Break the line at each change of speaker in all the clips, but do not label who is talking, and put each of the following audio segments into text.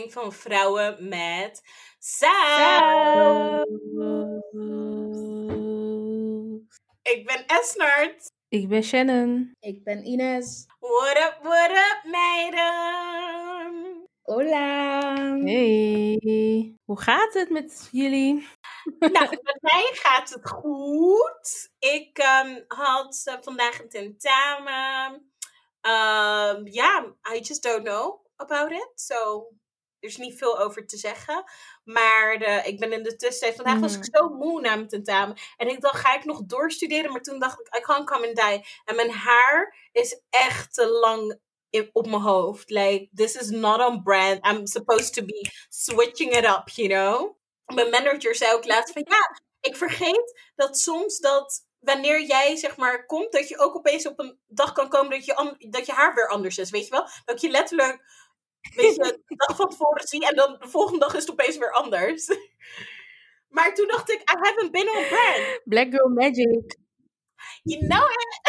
aflevering van Vrouwen met Saus. Ik ben Esnard.
Ik ben Shannon.
Ik ben Ines.
What up, what up, meiden?
Hola.
Hey, hoe gaat het met jullie?
Nou, met mij gaat het goed. Ik ehm, had eh, vandaag een tentamen. Um, Ja, I just don't know about it. So, er is niet veel over te zeggen. Maar de, ik ben in de tussentijd... Vandaag was ik zo moe na mijn tentamen. En ik dacht, ga ik nog doorstuderen? Maar toen dacht ik, I can't come and die. En mijn haar is echt te lang op mijn hoofd. Like, this is not on brand. I'm supposed to be switching it up, you know? Mijn manager zei ook laatst van, ja, ik vergeet dat soms dat wanneer jij zeg maar komt, dat je ook opeens op een dag kan komen dat je, dat je haar weer anders is, weet je wel? Dat je letterlijk, weet je, de dag van tevoren zie en dan de volgende dag is het opeens weer anders. Maar toen dacht ik, I haven't been on brand.
Black Girl Magic.
You know it.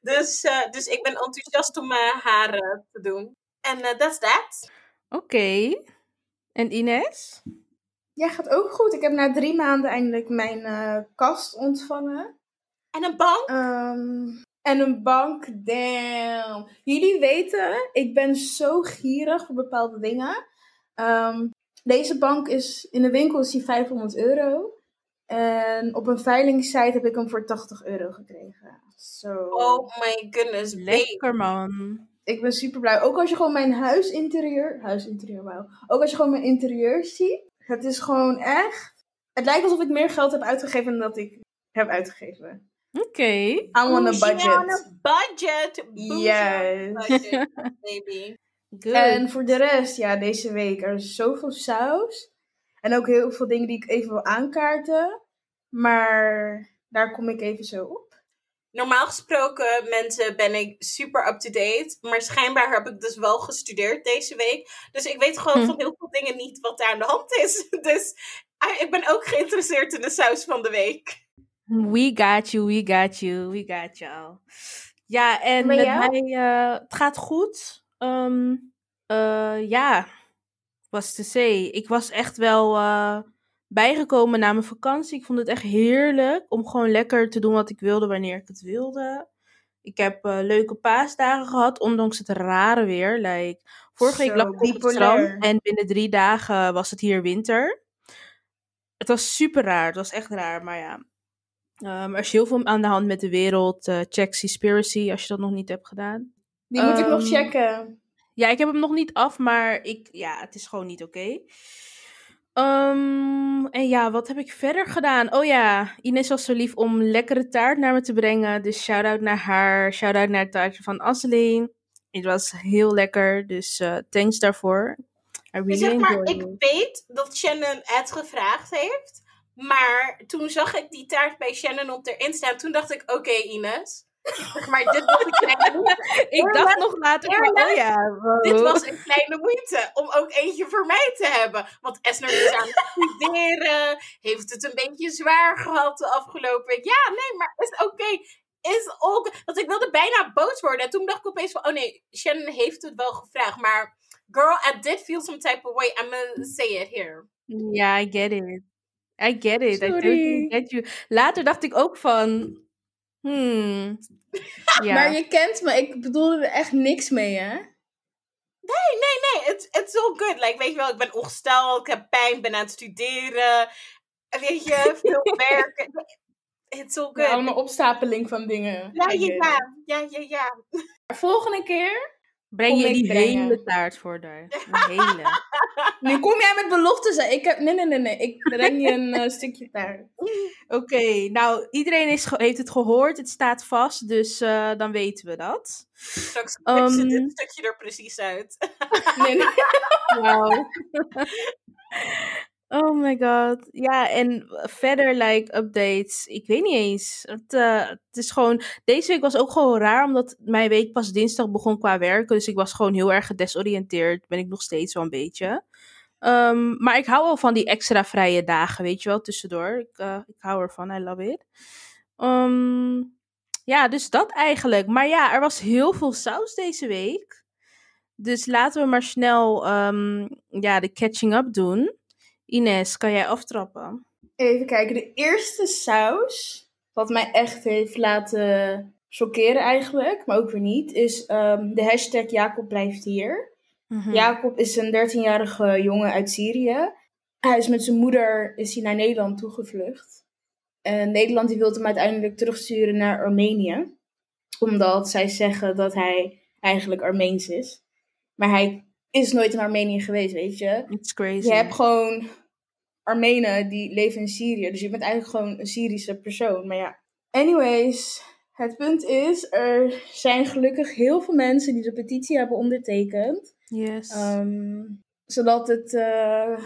dus, eh, dus ik ben enthousiast om mijn haren te doen. En eh, that's that.
Oké. En Ines?
Ja, gaat ook goed. Ik heb na drie maanden eindelijk mijn eh, kast ontvangen.
En een bank.
Ehm, en een bank, damn. Jullie weten, ik ben zo gierig voor bepaalde dingen. Ehm, deze bank is, in de winkel is die 500 euro. En op een veilingssite heb ik hem voor 80 euro gekregen. Zo.
Oh my goodness.
Lekker man.
Ik ben super blij. Ook als je gewoon mijn huisinterieur. Huisinterieur, wauw. Ook als je gewoon mijn interieur ziet. Het is gewoon echt. Het lijkt alsof ik meer geld heb uitgegeven dan dat ik heb uitgegeven.
Oké.
I'm on a budget.
on a budget.
Yes.
budget, baby.
Good.
En voor de rest, ja, deze week er is zoveel saus. En ook heel veel dingen die ik even wil aankaarten. Maar daar kom ik even zo op.
Normaal gesproken, mensen, ben ik super up-to-date. Maar schijnbaar heb ik dus wel gestudeerd deze week. Dus ik weet gewoon
Hm.
van heel veel dingen niet wat daar aan de hand is. Dus ah, ik ben ook geïnteresseerd in de saus van de week.
We got you, we got you, we got you. Ja, en
Met
mij, eh, het gaat goed. Ehm, eh, ja, was te say. Ik was echt wel eh, bijgekomen na mijn vakantie. Ik vond het echt heerlijk om gewoon lekker te doen wat ik wilde wanneer ik het wilde. Ik heb leuke paasdagen gehad, ondanks het rare weer. Like, vorige week lag ik op het strand en binnen drie dagen was het hier winter. Het was super raar, het was echt raar, maar ja. Ehm, er is heel veel aan de hand met de wereld. eh, check Seaspiracy, als je dat nog niet hebt gedaan.
Die moet ik nog
Ehm,
checken.
Ja, ik heb hem nog niet af, maar ik, ja, het is gewoon niet oké. Ehm, en ja, wat heb ik verder gedaan? Oh ja, Ines was zo lief om lekkere taart naar me te brengen. Dus shout-out naar haar. Shout-out naar het taartje van Asseling. Het was heel lekker, dus eh, thanks daarvoor. I really
zeg maar, ik weet dat Shannon het gevraagd heeft. Maar toen zag ik die taart bij Shannon op erin staan. Toen dacht ik, oké Ines. Maar dit was een kleine moeite.
Ik dacht nog later oh ja, wow.
Dit was een kleine moeite om ook eentje voor mij te hebben. Want Esner is aan het studeren. Heeft het een beetje zwaar gehad de afgelopen week. Ja, nee, maar is oké. Is ook. Want ik wilde bijna boos worden. En toen dacht ik opeens van, oh nee, Shannon heeft het wel gevraagd. Maar girl, I did feel some type of way. I'm gonna say it here.
Ja, I get it. I get it. I totally get you. Later dacht ik ook van, hmm. Ja.
Maar je kent me, ik bedoelde er echt niks mee, hè?
Nee, nee, nee. It's, it's all good. Like, weet je wel, ik ben ongesteld. Ik heb pijn. ben aan het studeren. Weet je, veel werk. It's all good.
Allemaal opstapeling van dingen.
Ja, ja, ja. Ja, ja,
Volgende keer,
Breng je die
brengen.
hele taart voor daar. Een hele.
nu kom jij met beloftes. hè. Ik heb, nee, nee, nee, nee. Ik breng je een eh, stukje taart.
Oké, nou, iedereen is heeft het gehoord. Het staat vast, dus eh, dan weten we dat.
Straks ze
Ehm.
dit stukje er precies uit.
Nee, nee.
Wauw. Oh my god. Ja, en verder, like, updates. Ik weet niet eens. Het, eh, het is gewoon... Deze week was ook gewoon raar, omdat mijn week pas dinsdag begon qua werken. Dus ik was gewoon heel erg gedesoriënteerd. Ben ik nog steeds wel een beetje. Ehm, maar ik hou wel van die extra vrije dagen, weet je wel, tussendoor. Ik, eh, ik hou ervan, I love it. Ehm, ja, dus dat eigenlijk. Maar ja, er was heel veel saus deze week. Dus laten we maar snel ehm, ja, de catching up doen. Ines, kan jij aftrappen?
Even kijken, de eerste saus, wat mij echt heeft laten chockeren eigenlijk, maar ook weer niet, is ehm, de hashtag Jacob blijft hier.
Mhm.
Jacob is een 13-jarige jongen uit Syrië. Hij is met zijn moeder is hij naar Nederland toegevlucht. En Nederland die wil hem uiteindelijk terugsturen naar Armenië. Omdat zij zeggen dat hij eigenlijk Armeens is. Maar hij is nooit in Armenië geweest, weet je.
It's crazy.
Je hebt gewoon Armenen die leven in Syrië. Dus je bent eigenlijk gewoon een Syrische persoon. Maar ja. Anyways, het punt is, er zijn gelukkig heel veel mensen die de petitie hebben ondertekend.
Yes.
Ehm, zodat het, eh,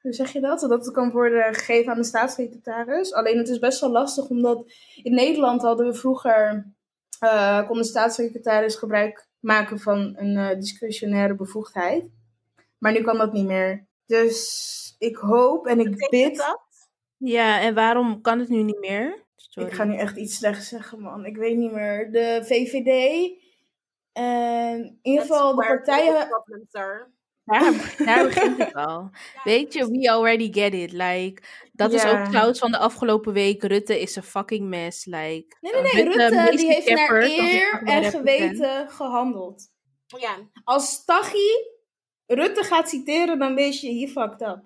hoe zeg je dat? Zodat het kan worden gegeven aan de staatssecretaris. Alleen het is best wel lastig, omdat in Nederland hadden we vroeger, eh, kon de staatssecretaris gebruik maken van een eh, discretionaire bevoegdheid. Maar nu kan dat niet meer. Dus ik hoop en ik bid.
dat?
ja, en waarom kan het nu niet meer? Sorry.
Ik ga nu echt iets slechts zeggen, man. Ik weet niet meer. De VVD en in ieder geval de partijen.
problems are.
Daar, daar begint het al. Weet je, we already get it. Like, dat is ook trouwens van de afgelopen week. Rutte is een fucking mess. Like,
Nee, nee, nee. Rutte die heeft naar eer en geweten gehandeld.
Ja,
Als Taghi Rutte gaat citeren, dan weet je, hier fucked up.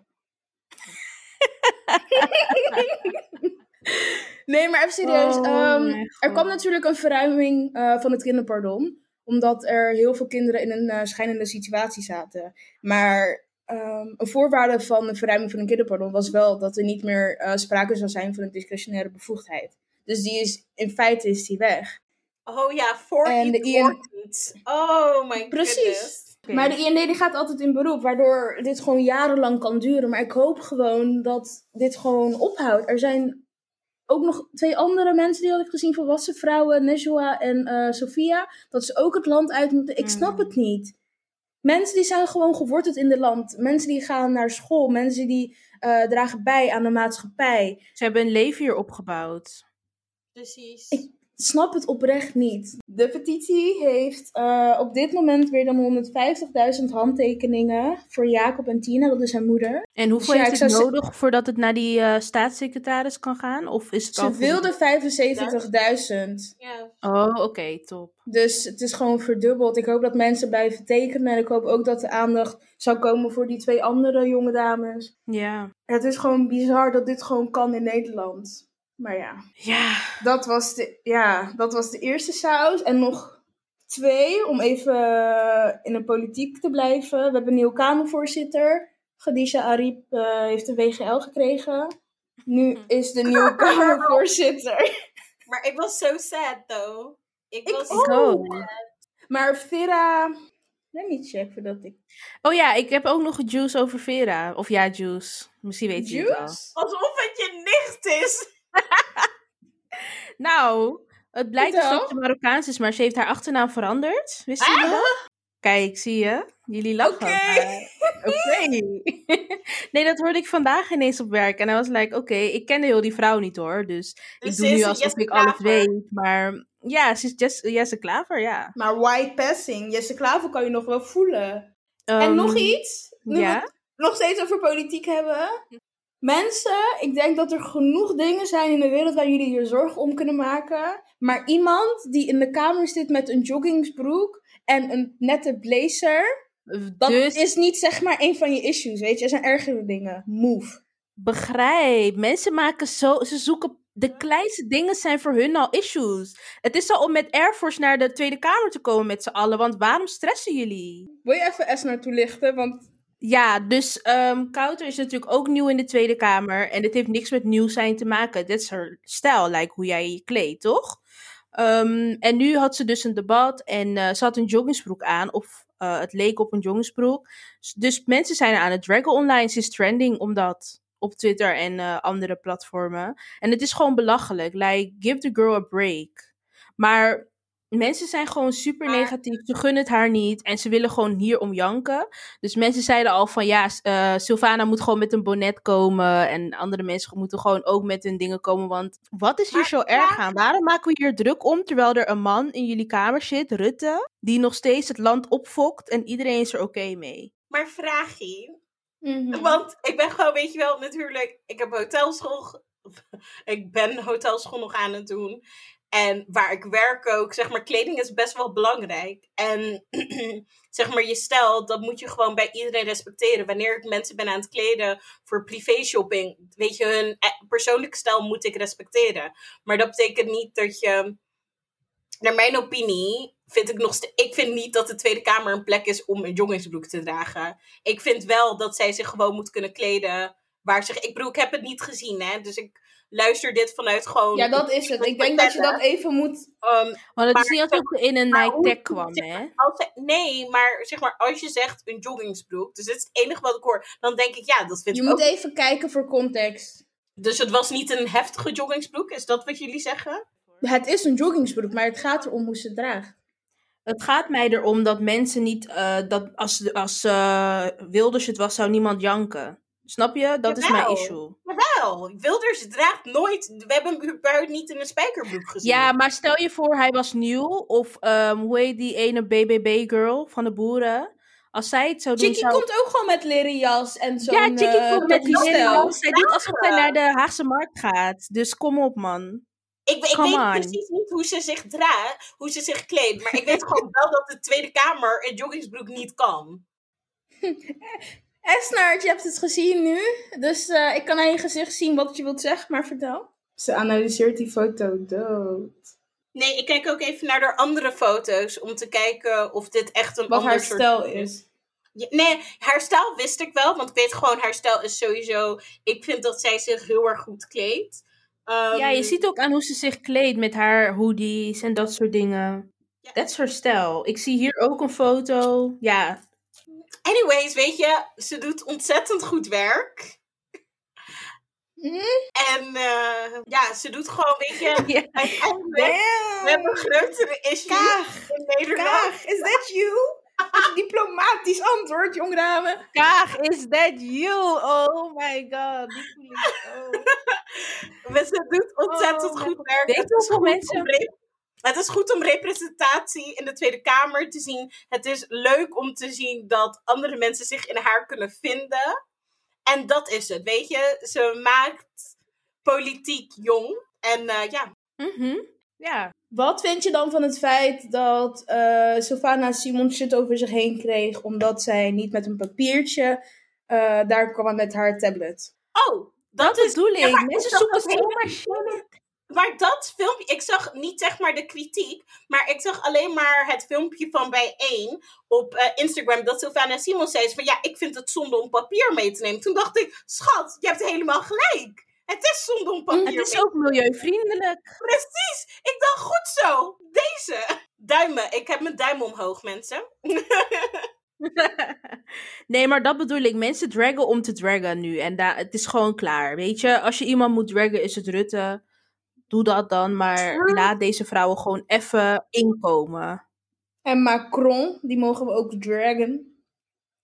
nee, maar even serieus.
Oh
ehm, er kwam natuurlijk een verruiming eh, van het kinderpardon. Omdat er heel veel kinderen in een eh, schijnende situatie zaten. Maar ehm, een voorwaarde van de verruiming van een kinderpardon was wel dat er niet meer eh, sprake zou zijn van een discretionaire bevoegdheid. Dus die is, in feite is die weg.
Oh ja, voor
En de
iets
IN
wordt iets. Oh my
Precies.
goodness.
Maar de IND die gaat altijd in beroep, waardoor dit gewoon jarenlang kan duren. Maar ik hoop gewoon dat dit gewoon ophoudt. Er zijn ook nog twee andere mensen die had ik gezien, volwassen vrouwen, Nejwa en eh Sofia. Dat ze ook het land uit moeten. Ik snap
Hmm.
het niet. Mensen die zijn gewoon geworteld in het land. Mensen die gaan naar school. Mensen die eh, dragen bij aan de maatschappij.
Ze hebben een leven hier opgebouwd.
Precies.
Ik- snap het oprecht niet. De petitie heeft eh, op dit moment meer dan 150.000 handtekeningen voor Jacob en Tina, dat is zijn moeder.
En hoeveel
Ja,
heeft
ik
het
ze-
nodig voordat het naar die eh, staatssecretaris kan gaan? Of is het al
Ze wilde 75.000.
Ja.
Oh, oké, top.
Dus het is gewoon verdubbeld. Ik hoop dat mensen blijven tekenen. En ik hoop ook dat de aandacht zou komen voor die twee andere jonge dames.
Ja.
Het is gewoon bizar dat dit gewoon kan in Nederland. Maar ja,
Ja.
dat was de, ja, dat was de eerste saus. En nog twee, om even in de politiek te blijven. We hebben een nieuwe Kamervoorzitter. Khadija Ariep eh, heeft een WGL gekregen. Nu is de nieuwe Kamervoorzitter.
Maar ik was so sad though. Ik
Ik
was
ook.
so
Oh.
Maar Vera... Let me check voordat ik...
Oh ja, ik heb ook nog een juice over Vera. Of ja, juice. Misschien weet je het wel.
Juice?
Alsof het je nicht is.
Nou, het blijkt dus dat ze Marokkaans is, maar ze heeft haar achternaam veranderd. Wist je dat? Kijk, zie je? Jullie lachen.
Oké.
Oké. nee, dat hoorde ik vandaag ineens op werk. En hij was like, oké, ik kende heel die vrouw niet hoor. Dus,
Dus
ik
ze
doe nu alsof ik alles weet. Maar ja, ze is Jess, Jesse Klaver, ja.
Maar white passing, Jesse Klaver kan je nog wel voelen. en
Ehm,
nog iets, nu we
Ja?
nog steeds over politiek hebben. Mensen, ik denk dat er genoeg dingen zijn in de wereld waar jullie je zorgen om kunnen maken. Maar iemand die in de kamer zit met een joggingsbroek en een nette blazer, dat
dus
is niet zeg maar een van je issues, weet je. Er zijn ergere dingen. Move.
begrijp. Mensen maken zo, ze zoeken, de kleinste dingen zijn voor hun al issues. Het is al om met Air Force naar de Tweede Kamer te komen met z'n allen, want waarom stressen jullie?
Wil je even Esma toelichten? Want
Ja, dus ehm Kouter is natuurlijk ook nieuw in de Tweede Kamer. En dit heeft niks met nieuw zijn te maken. Dit is haar stijl, like hoe jij je kleedt, toch? Ehm, en nu had ze dus een debat en eh, ze had een joggingsbroek aan. Of eh, het leek op een joggingsbroek. S- Dus mensen zijn aan het draggen online. Ze is trending omdat op Twitter en eh, andere platformen. En het is gewoon belachelijk. Like, give the girl a break. Maar mensen zijn gewoon super
Maar-
negatief. Ze gunnen het haar niet en ze willen gewoon hier om janken. Dus mensen zeiden al van ja, uh, Sylvana moet gewoon met een bonnet komen. En andere mensen moeten gewoon ook met hun dingen komen. Want wat is hier
Maar
zo erg aan? Waarom maken we hier druk om terwijl er een man in jullie kamer zit, Rutte, die nog steeds het land opfokt en iedereen is er oké mee?
Maar vraagie.
Mhm.
Want ik ben gewoon, weet je wel, natuurlijk, ik heb hotelschool. Ik ben hotelschool nog aan het doen. En waar ik werk ook, zeg maar, kleding is best wel belangrijk. En zeg maar, je stijl, dat moet je gewoon bij iedereen respecteren. Wanneer ik mensen ben aan het kleden voor privé shopping, weet je, hun eh, persoonlijke stijl moet ik respecteren. Maar dat betekent niet dat je, naar mijn opinie, vind ik nog ik vind niet dat de Tweede Kamer een plek is om een joggingsbroek te dragen. Ik vind wel dat zij zich gewoon moet kunnen kleden waar zich, ik bedoel, ik heb het niet gezien, hè, dus ik luister dit vanuit gewoon.
Ja, dat is het. Ik denk dat je dat even moet...
Um,
Want het
Maar
is niet alsof ze in een
hoe-
Tech kwam, hè?
als nee, maar zeg maar, als je zegt een joggingsbroek, dus dit is het enige wat ik hoor, dan denk ik, ja, dat vind
Je
ik
moet
ook.
even kijken voor context.
Dus het was niet een heftige joggingsbroek, is dat wat jullie zeggen?
Het is een joggingsbroek, maar het gaat erom hoe ze het draagt.
Het gaat mij erom dat mensen niet, eh, dat als, als eh, Wilders het was, zou niemand janken. Snap je? Dat is mijn issue.
Wel, Wilders draagt nooit, we hebben hem überhaupt niet in een spijkerbroek gezien.
Ja, maar stel je voor, hij was nieuw. Of ehm, hoe heet die ene BBB-girl van de boeren? Als zij het zou doen,
Chickie
zou...
komt ook gewoon met leren jas en zo'n
ja, Chickie
eh,
komt met
stijl.
jas. Zij doet alsof zij naar de Haagse Markt gaat. Dus kom op, man.
Ik, ik weet
on.
precies niet hoe ze zich draagt, hoe ze zich kleedt, maar ik weet gewoon wel dat de Tweede Kamer een joggingsbroek niet kan.
Esnaert, je hebt het gezien nu. Dus eh, ik kan aan je gezicht zien wat je wilt zeggen, maar vertel. Ze analyseert die foto dood.
Nee, ik kijk ook even naar de andere foto's om te kijken of dit echt een
Wat
ander
haar
soort
stijl is.
Ja, nee, haar stijl wist ik wel, want ik weet gewoon, haar stijl is sowieso. Ik vind dat zij zich heel erg goed kleedt. Ehm,
ja, je ziet ook aan hoe ze zich kleedt met haar hoodies en dat soort dingen. Dat is haar stijl. Ik zie hier ook een foto. Ja,
Anyways, weet je, ze doet ontzettend goed werk.
Mhm.
En eh, ja, ze doet gewoon, weet je, uiteindelijk, we hebben grotere issues
Kaag,
in Nederland.
Kaag, is that you? Diplomatisch antwoord, jong dame.
Kaag, is that you? Oh my god. Die voel ik ook.
Maar Ze doet ontzettend
Oh,
goed werk.
weet hoeveel mensen-
Het is goed om representatie in de Tweede Kamer te zien. Het is leuk om te zien dat andere mensen zich in haar kunnen vinden. En dat is het, weet je. Ze maakt politiek jong. En eh, ja,
Mhm. Ja.
Wat vind je dan van het feit dat eh Sylvana Simon shit over zich heen kreeg omdat zij niet met een papiertje eh, daar kwam met haar tablet?
oh, dat,
Dat
is...
bedoel ik.
Ja, maar
Mensen zoeken zomaar shit.
Maar dat filmpje, ik zag niet zeg maar de kritiek, maar ik zag alleen maar het filmpje van bijeen op eh, Instagram dat Sylvana Simons zei van ja, ik vind het zonde om papier mee te nemen. Toen dacht ik, schat, je hebt helemaal gelijk. Het is zonde om papier
Het is
mee
ook milieuvriendelijk.
Precies, ik dacht goed zo. Deze. Duimen, ik heb mijn duim omhoog mensen.
nee, maar dat bedoel ik. Mensen draggen om te draggen nu. En daar, het is gewoon klaar. Weet je, als je iemand moet draggen, is het Rutte. Doe dat dan. Maar laat deze vrouwen gewoon even inkomen.
En Macron, die mogen we ook dragen.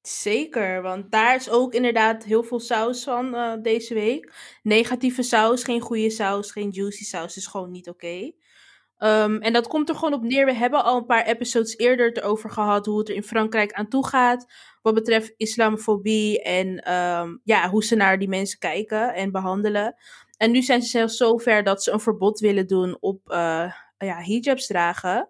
Zeker, want daar is ook inderdaad heel veel saus van eh, deze week. Negatieve saus, geen goede saus, geen juicy saus, is gewoon niet oké. Ehm, en dat komt er gewoon op neer. We hebben al een paar episodes eerder erover gehad hoe het er in Frankrijk aan toe gaat. Wat betreft islamofobie en ehm, ja, hoe ze naar die mensen kijken en behandelen. En nu zijn ze zelfs zover dat ze een verbod willen doen op eh, ja, hijabs dragen.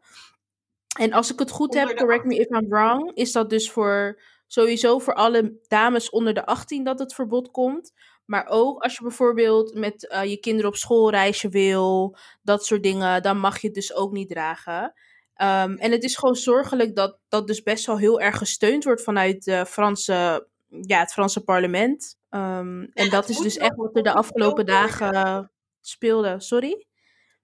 En als ik het goed heb, correct me if I'm wrong, is dat dus voor sowieso voor alle dames onder de 18 dat het verbod komt. Maar ook als je bijvoorbeeld met eh, je kinderen op schoolreisje wil, dat soort dingen, dan mag je het dus ook niet dragen. Ehm, en het is gewoon zorgelijk dat dat dus best wel heel erg gesteund wordt vanuit de Franse, ja, het Franse parlement. Ehm, en dat is dus echt wat er de afgelopen dagen speelde. Sorry?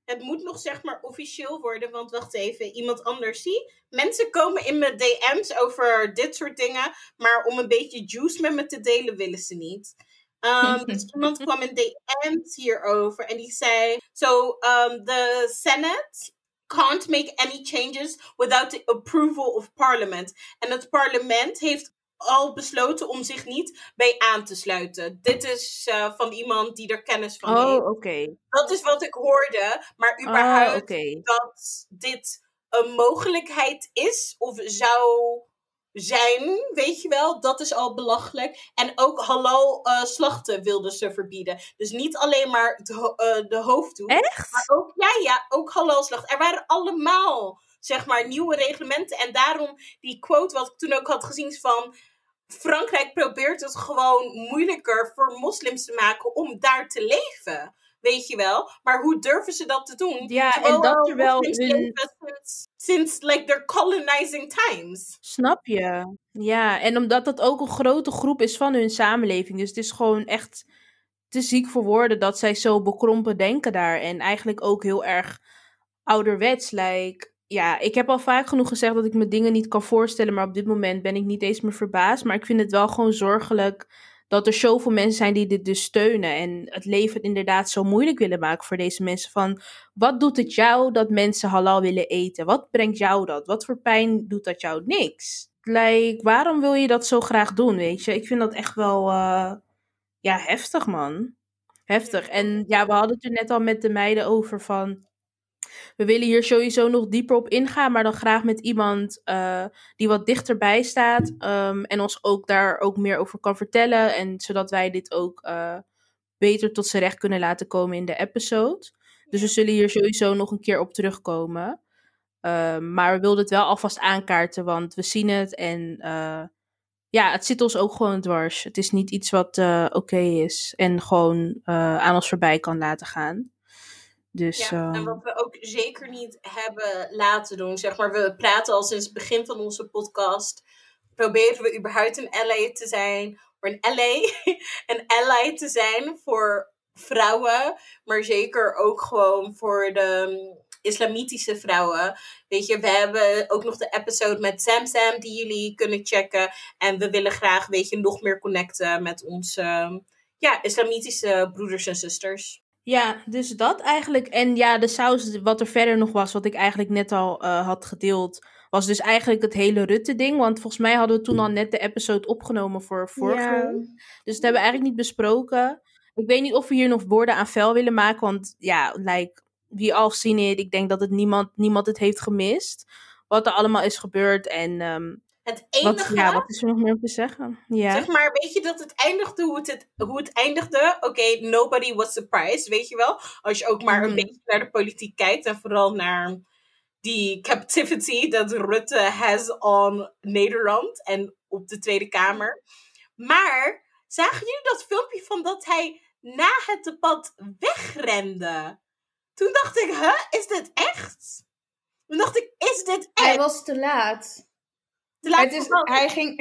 Het moet nog zeg maar officieel worden, want wacht even, iemand anders zie. Mensen komen in mijn DM's over dit soort dingen, maar om een beetje juice met me te delen willen ze niet. Um, dus iemand kwam in DM's hierover en die zei: So, um, the Senate can't make any changes without the approval of parliament. En het parlement heeft al besloten om zich niet bij aan te sluiten. Dit is uh, van iemand die er kennis van
Oh,
heeft.
oké.
Dat is wat ik hoorde. Maar
Ah,
überhaupt dat dit een mogelijkheid is of zou zijn, weet je wel, dat is al belachelijk. En ook halal eh, slachten wilden ze verbieden. Dus niet alleen maar het ho- eh, de hoofddoek,
Echt?
maar ook, ja, ja, ook halal slachten. Er waren allemaal, zeg maar, nieuwe reglementen. En daarom die quote wat ik toen ook had gezien van... Frankrijk probeert het gewoon moeilijker voor moslims te maken om daar te leven. Weet je wel? Maar hoe durven ze dat te doen?
Ja, en dat terwijl hun-
sinds like their colonizing times.
Snap je? Ja, en omdat dat ook een grote groep is van hun samenleving. Dus het is gewoon echt te ziek voor woorden dat zij zo bekrompen denken daar. En eigenlijk ook heel erg ouderwets. Like, ja, ik heb al vaak genoeg gezegd dat ik me dingen niet kan voorstellen. Maar op dit moment ben ik niet eens meer verbaasd. Maar ik vind het wel gewoon zorgelijk dat er zoveel mensen zijn die dit dus steunen. En het leven inderdaad zo moeilijk willen maken voor deze mensen. Van, wat doet het jou dat mensen halal willen eten? Wat brengt jou dat? Wat voor pijn doet dat jou? Niks. Like, waarom wil je dat zo graag doen, weet je? Ik vind dat echt wel, eh, ja, heftig, man. Heftig. En ja, we hadden het er net al met de meiden over van... We willen hier sowieso nog dieper op ingaan, maar dan graag met iemand eh, die wat dichterbij staat. ehm, en ons ook daar ook meer over kan vertellen. En zodat wij dit ook eh, beter tot z'n recht kunnen laten komen in de episode. Dus we zullen hier sowieso nog een keer op terugkomen. Ehm, maar we wilden het wel alvast aankaarten, want we zien het en eh, ja, het zit ons ook gewoon dwars. Het is niet iets wat oké is en gewoon aan ons voorbij kan laten gaan. Dus
Ja, en
ehm,
wat we ook zeker niet hebben laten doen, zeg maar, we praten al sinds het begin van onze podcast. Proberen we überhaupt een ally te zijn, een ally, een ally te zijn voor vrouwen, maar zeker ook gewoon voor de um, islamitische vrouwen. Weet je, we hebben ook nog de episode met Sam Sam die jullie kunnen checken. En we willen graag, weet je, nog meer connecten met onze ja, islamitische broeders en zusters.
Ja, dus dat eigenlijk. En ja, de saus, wat er verder nog was, wat ik eigenlijk net al uh, had gedeeld, was dus eigenlijk het hele Rutte-ding. Want volgens mij hadden we toen al net de episode opgenomen voor vorige
Ja.
Dus dat hebben we eigenlijk niet besproken. Ik weet niet of we hier nog woorden aan vuil willen maken, want ja, like, wie al seen it, ik denk dat het niemand, niemand het heeft gemist. Wat er allemaal is gebeurd en um,
Het enige,
wat, ja, wat is er nog meer om te zeggen? Ja.
zeg maar, weet je dat het eindigde hoe het, het, hoe het eindigde? Oké, nobody was surprised, weet je wel? Als je ook maar een
Mhm.
beetje naar de politiek kijkt en vooral naar die captivity dat Rutte has on Nederland en op de Tweede Kamer. Maar zagen jullie dat filmpje van dat hij na het debat wegrende? Toen dacht ik, huh, is dit echt? Toen dacht ik, is dit echt?
Hij was te laat.
Te laat
het is, hij ging.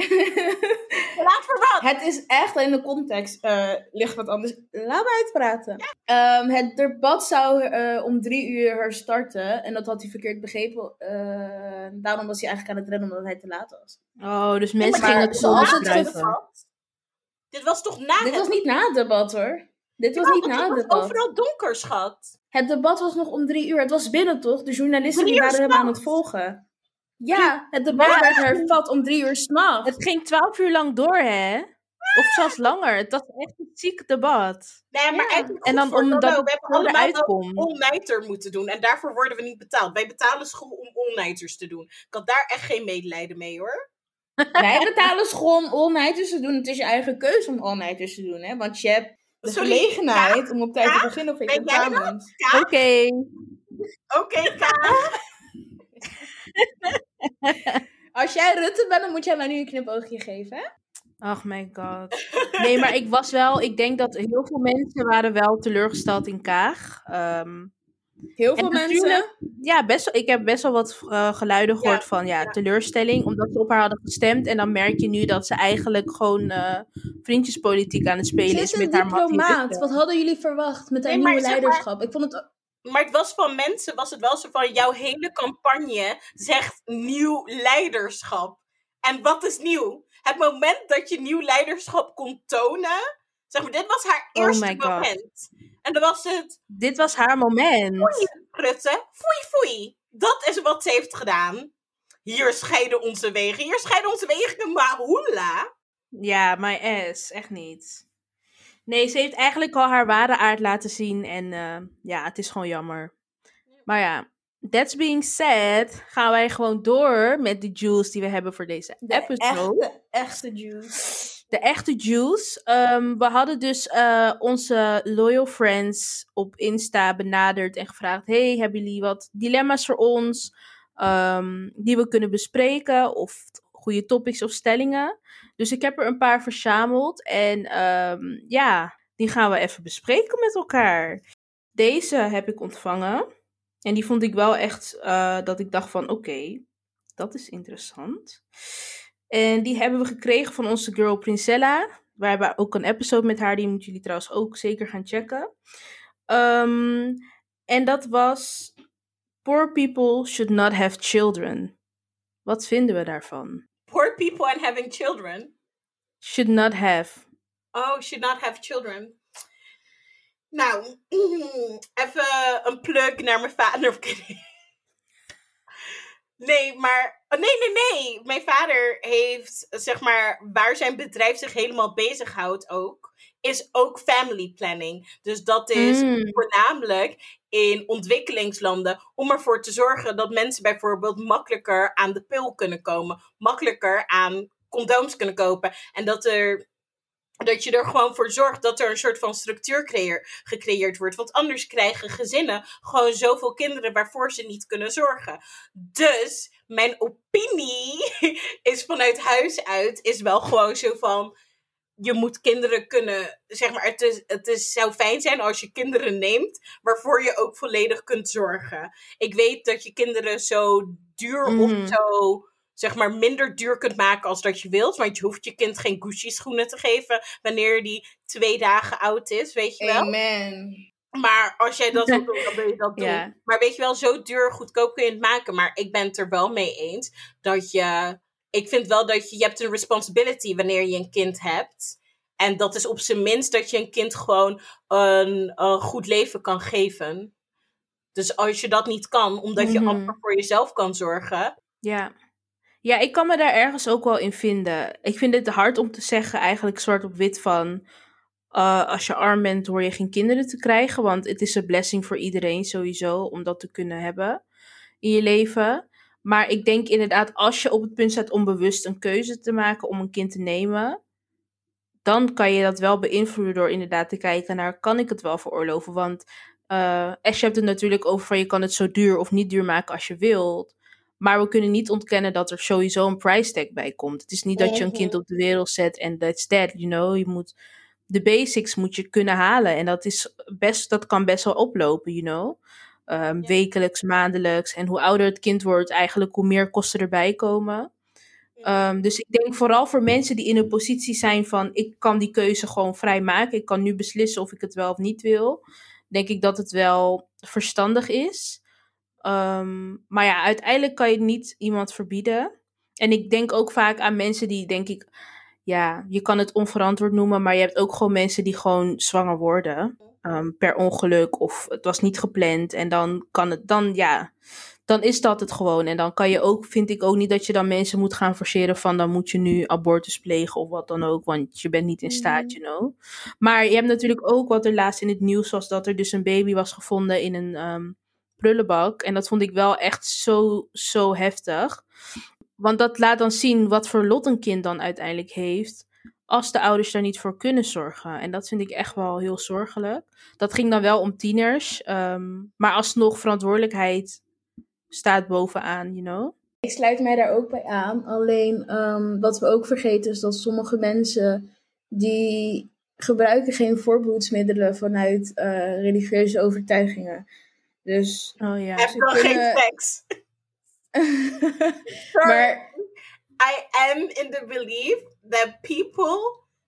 Te laat voor wat?
het is echt in de context eh, ligt wat anders. Laat me uitpraten. Ehm, het debat zou eh, om drie uur herstarten. En dat had hij verkeerd begrepen. Eh, daarom was hij eigenlijk aan het rennen omdat hij te laat was.
Oh, dus mensen
maar
gingen het
zoals het.
Dit was toch na
Dit
het
was niet na het debat hoor. Dit was
Ja,
niet na
het
het
was
debat.
overal donker, schat.
Het debat was nog om drie uur. Het was binnen toch? De journalisten die waren hem aan het volgen. Ja, het debat werd hervat om drie uur s'nachts.
Het ging twaalf uur lang door, hè? Of zelfs langer. Het was echt een ziek debat.
Nee, maar
Ja.
En dan omdat het
we hebben allemaal all-nighter moeten doen. En daarvoor worden we niet betaald. Wij betalen school om all-nighters te doen. Ik had daar echt geen medelijden mee, hoor.
Wij betalen school om all-nighters te doen. Het is je eigen keuze om all-nighters te doen, hè? Want je hebt de
Sorry,
gelegenheid om op tijd te beginnen voor je?
Oké.
Oké, Ka.
Als jij Rutte bent, dan moet jij mij nu een knipoogje geven, hè?
Ach my god. Nee, maar ik was wel... Ik denk dat heel veel mensen waren wel teleurgesteld in Kaag. Ehm,
Heel veel mensen.
ja, best wel, ik heb best wel wat eh, geluiden gehoord
Ja,
van ja,
ja.
teleurstelling. Omdat ze op haar hadden gestemd. En dan merk je nu dat ze eigenlijk gewoon eh, vriendjespolitiek aan het
Ze
spelen
is
is
een
met haar
diplomaat.
Rutte.
Wat hadden jullie verwacht met haar
Nee, maar
nieuwe
zeg maar-
leiderschap? Ik vond het...
Maar het was van mensen, was het wel zo van... Jouw hele campagne zegt nieuw leiderschap. En wat is nieuw? Het moment dat je nieuw leiderschap kon tonen... Zeg maar, dit was haar
Oh
eerste
my God.
moment. En dan was het...
Dit was haar moment.
Rutte, foei foei. dat is wat ze heeft gedaan. Hier scheiden onze wegen. Hier scheiden onze wegen, maar hoela.
Ja, my ass. Echt niet. Nee, ze heeft eigenlijk al haar ware aard laten zien. En eh, ja, het is gewoon jammer. Maar ja, that's being said, gaan wij gewoon door met de juice die we hebben voor deze
De
episode.
echte, echte juice.
De echte juice. Ehm, we hadden dus eh, onze loyal friends op Insta benaderd en gevraagd: Hey, hebben jullie wat dilemma's voor ons ehm, die we kunnen bespreken? Of goede topics of stellingen? Dus ik heb er een paar verzameld en ehm, ja, die gaan we even bespreken met elkaar. Deze heb ik ontvangen en die vond ik wel echt eh, dat ik dacht van oké, dat is interessant. En die hebben we gekregen van onze girl Princella. We hebben ook een episode met haar, die moeten jullie trouwens ook zeker gaan checken. Ehm, en dat was Poor people should not have children. Wat vinden we daarvan?
Poor people and having children.
Should not have.
Oh, should not have children. Nou, even een plug naar mijn vader. Nee, maar. oh, Nee, nee, nee. Mijn vader heeft, zeg maar, waar zijn bedrijf zich helemaal bezighoudt ook, is ook family planning. Dus dat is
Mm.
voornamelijk in ontwikkelingslanden om ervoor te zorgen dat mensen bijvoorbeeld makkelijker aan de pil kunnen komen, makkelijker aan condooms kunnen kopen en dat er dat je er gewoon voor zorgt dat er een soort van structuur creëer, gecreëerd wordt. Want anders krijgen gezinnen gewoon zoveel kinderen waarvoor ze niet kunnen zorgen. Dus mijn opinie is vanuit huis uit, is wel gewoon zo van. Je moet kinderen kunnen, zeg maar, het, is, het is, zou fijn zijn als je kinderen neemt, waarvoor je ook volledig kunt zorgen. Ik weet dat je kinderen zo duur
Mhm.
of zo zeg maar minder duur kunt maken als dat je wilt. Want je hoeft je kind geen Gucci schoenen te geven wanneer die twee dagen oud is, weet je wel.
Amen.
Maar als jij dat wil doen, dan wil je dat doen. Maar weet je wel, zo duur, goedkoop kun je het maken. Maar ik ben het er wel mee eens dat je... Ik vind wel dat je... Je hebt een responsibility wanneer je een kind hebt. En dat is op zijn minst dat je een kind gewoon een, een goed leven kan geven. Dus als je dat niet kan, omdat je
Mhm.
amper voor jezelf kan zorgen...
Ja. Ja, ik kan me daar ergens ook wel in vinden. Ik vind het hard om te zeggen, eigenlijk zwart op wit van. eh, als je arm bent, hoor je geen kinderen te krijgen. Want het is een blessing voor iedereen sowieso om dat te kunnen hebben in je leven. Maar ik denk inderdaad, als je op het punt staat om bewust een keuze te maken om een kind te nemen, dan kan je dat wel beïnvloeden door inderdaad te kijken naar, kan ik het wel veroorloven? Want eh Ash hebt het natuurlijk over van je kan het zo duur of niet duur maken als je wilt. Maar we kunnen niet ontkennen dat er sowieso een price tag bij komt. Het is niet dat je een kind
Mhm.
op de wereld zet en that's that, you know. Je moet, de basics moet je kunnen halen. En dat, is best, dat kan best wel oplopen, you know. Ehm,
Ja.
Wekelijks, maandelijks. En hoe ouder het kind wordt, eigenlijk hoe meer kosten erbij komen. Ehm, dus ik denk vooral voor mensen die in een positie zijn van ik kan die keuze gewoon vrij maken. Ik kan nu beslissen of ik het wel of niet wil. Denk ik dat het wel verstandig is. Ehm, maar ja, uiteindelijk kan je niet iemand verbieden. En ik denk ook vaak aan mensen die, denk ik, ja, je kan het onverantwoord noemen, maar je hebt ook gewoon mensen die gewoon zwanger worden. Ehm, per ongeluk of het was niet gepland. En dan kan het, dan ja, dan is dat het gewoon. En dan kan je ook, vind ik ook niet dat je dan mensen moet gaan forceren van dan moet je nu abortus plegen of wat dan ook, want je bent niet in staat,
Mhm.
you know. Maar je hebt natuurlijk ook wat er laatst in het nieuws was, dat er dus een baby was gevonden in een ehm, prullenbak. En dat vond ik wel echt zo, zo heftig. Want dat laat dan zien wat voor lot een kind dan uiteindelijk heeft. Als de ouders daar niet voor kunnen zorgen. En dat vind ik echt wel heel zorgelijk. Dat ging dan wel om tieners. ehm, maar alsnog verantwoordelijkheid staat bovenaan, you know.
Ik sluit mij daar ook bij aan. Alleen ehm, wat we ook vergeten is dat sommige mensen die gebruiken geen voorbehoedsmiddelen vanuit eh, religieuze overtuigingen. Dus
Oh ja.
Heb dan geen seks.
Maar
I am in the belief that people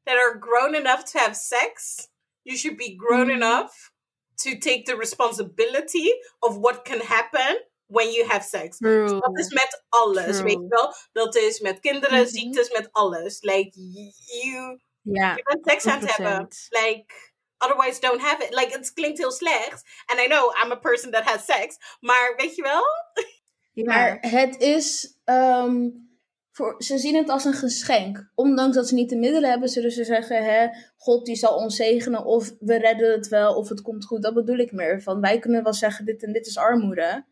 that are grown enough to have sex, you should be grown
Mhm.
enough to take the responsibility of what can happen when you have sex.
True.
Dat is met alles,
True.
weet je wel? Dat is met kinderen,
Mhm.
ziektes, met alles. Like, you,
Ja,
je bent seks aan het hebben. Like, otherwise don't have it. Like, het klinkt heel slecht. And I know I'm a person that has sex. Maar weet je wel?
Maar het is. ehm, voor, ze zien het als een geschenk. Ondanks dat ze niet de middelen hebben, zullen ze zeggen: hè, God die zal ons zegenen. Of we redden het wel, of het komt goed. Dat bedoel ik meer. Van wij kunnen wel zeggen: dit en dit is armoede.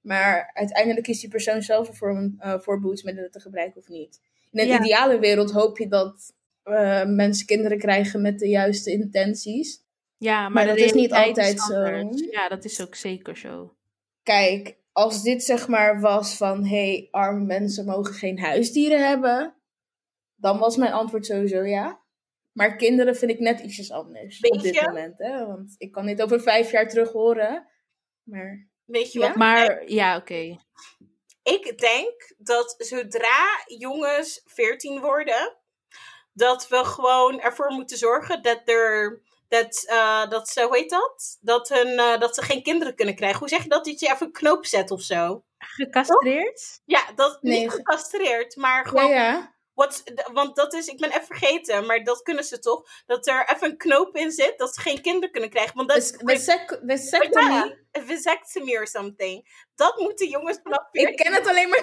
Maar uiteindelijk is die persoon zelf ervoor om eh, voorbehoedsmiddelen te gebruiken of niet. In een
Ja.
ideale wereld hoop je dat eh, mensen kinderen krijgen met de juiste intenties.
Ja, maar,
dat is niet altijd zo.
Ja, dat is ook zeker zo.
Kijk, als dit zeg maar was van... hey, arme mensen mogen geen huisdieren hebben... dan was mijn antwoord sowieso ja. Maar kinderen vind ik net ietsjes anders
Weet
op dit moment. Hè? Want ik kan dit over vijf jaar terug horen. Maar
Weet je
Ja?
wat?
Maar ja, oké.
Ik denk dat zodra jongens 14 worden, dat we gewoon ervoor moeten zorgen dat er. Dat, eh, dat ze, hoe heet dat? Dat, hun, eh, dat ze geen kinderen kunnen krijgen. Hoe zeg je dat? Dat je even een knoop zet of zo.
Gecastreerd?
Ja, dat
Nee,
niet
ge-
gecastreerd, maar
ja,
gewoon.
ja.
Wat, want dat is, ik ben even vergeten, maar dat kunnen ze toch? Dat er even een knoop in zit, dat ze geen kinderen kunnen krijgen. Want dat is
Vasect- vasectomy.
ja, vasectomy or something. Dat moeten jongens vanaf 14
Ik ken het alleen maar...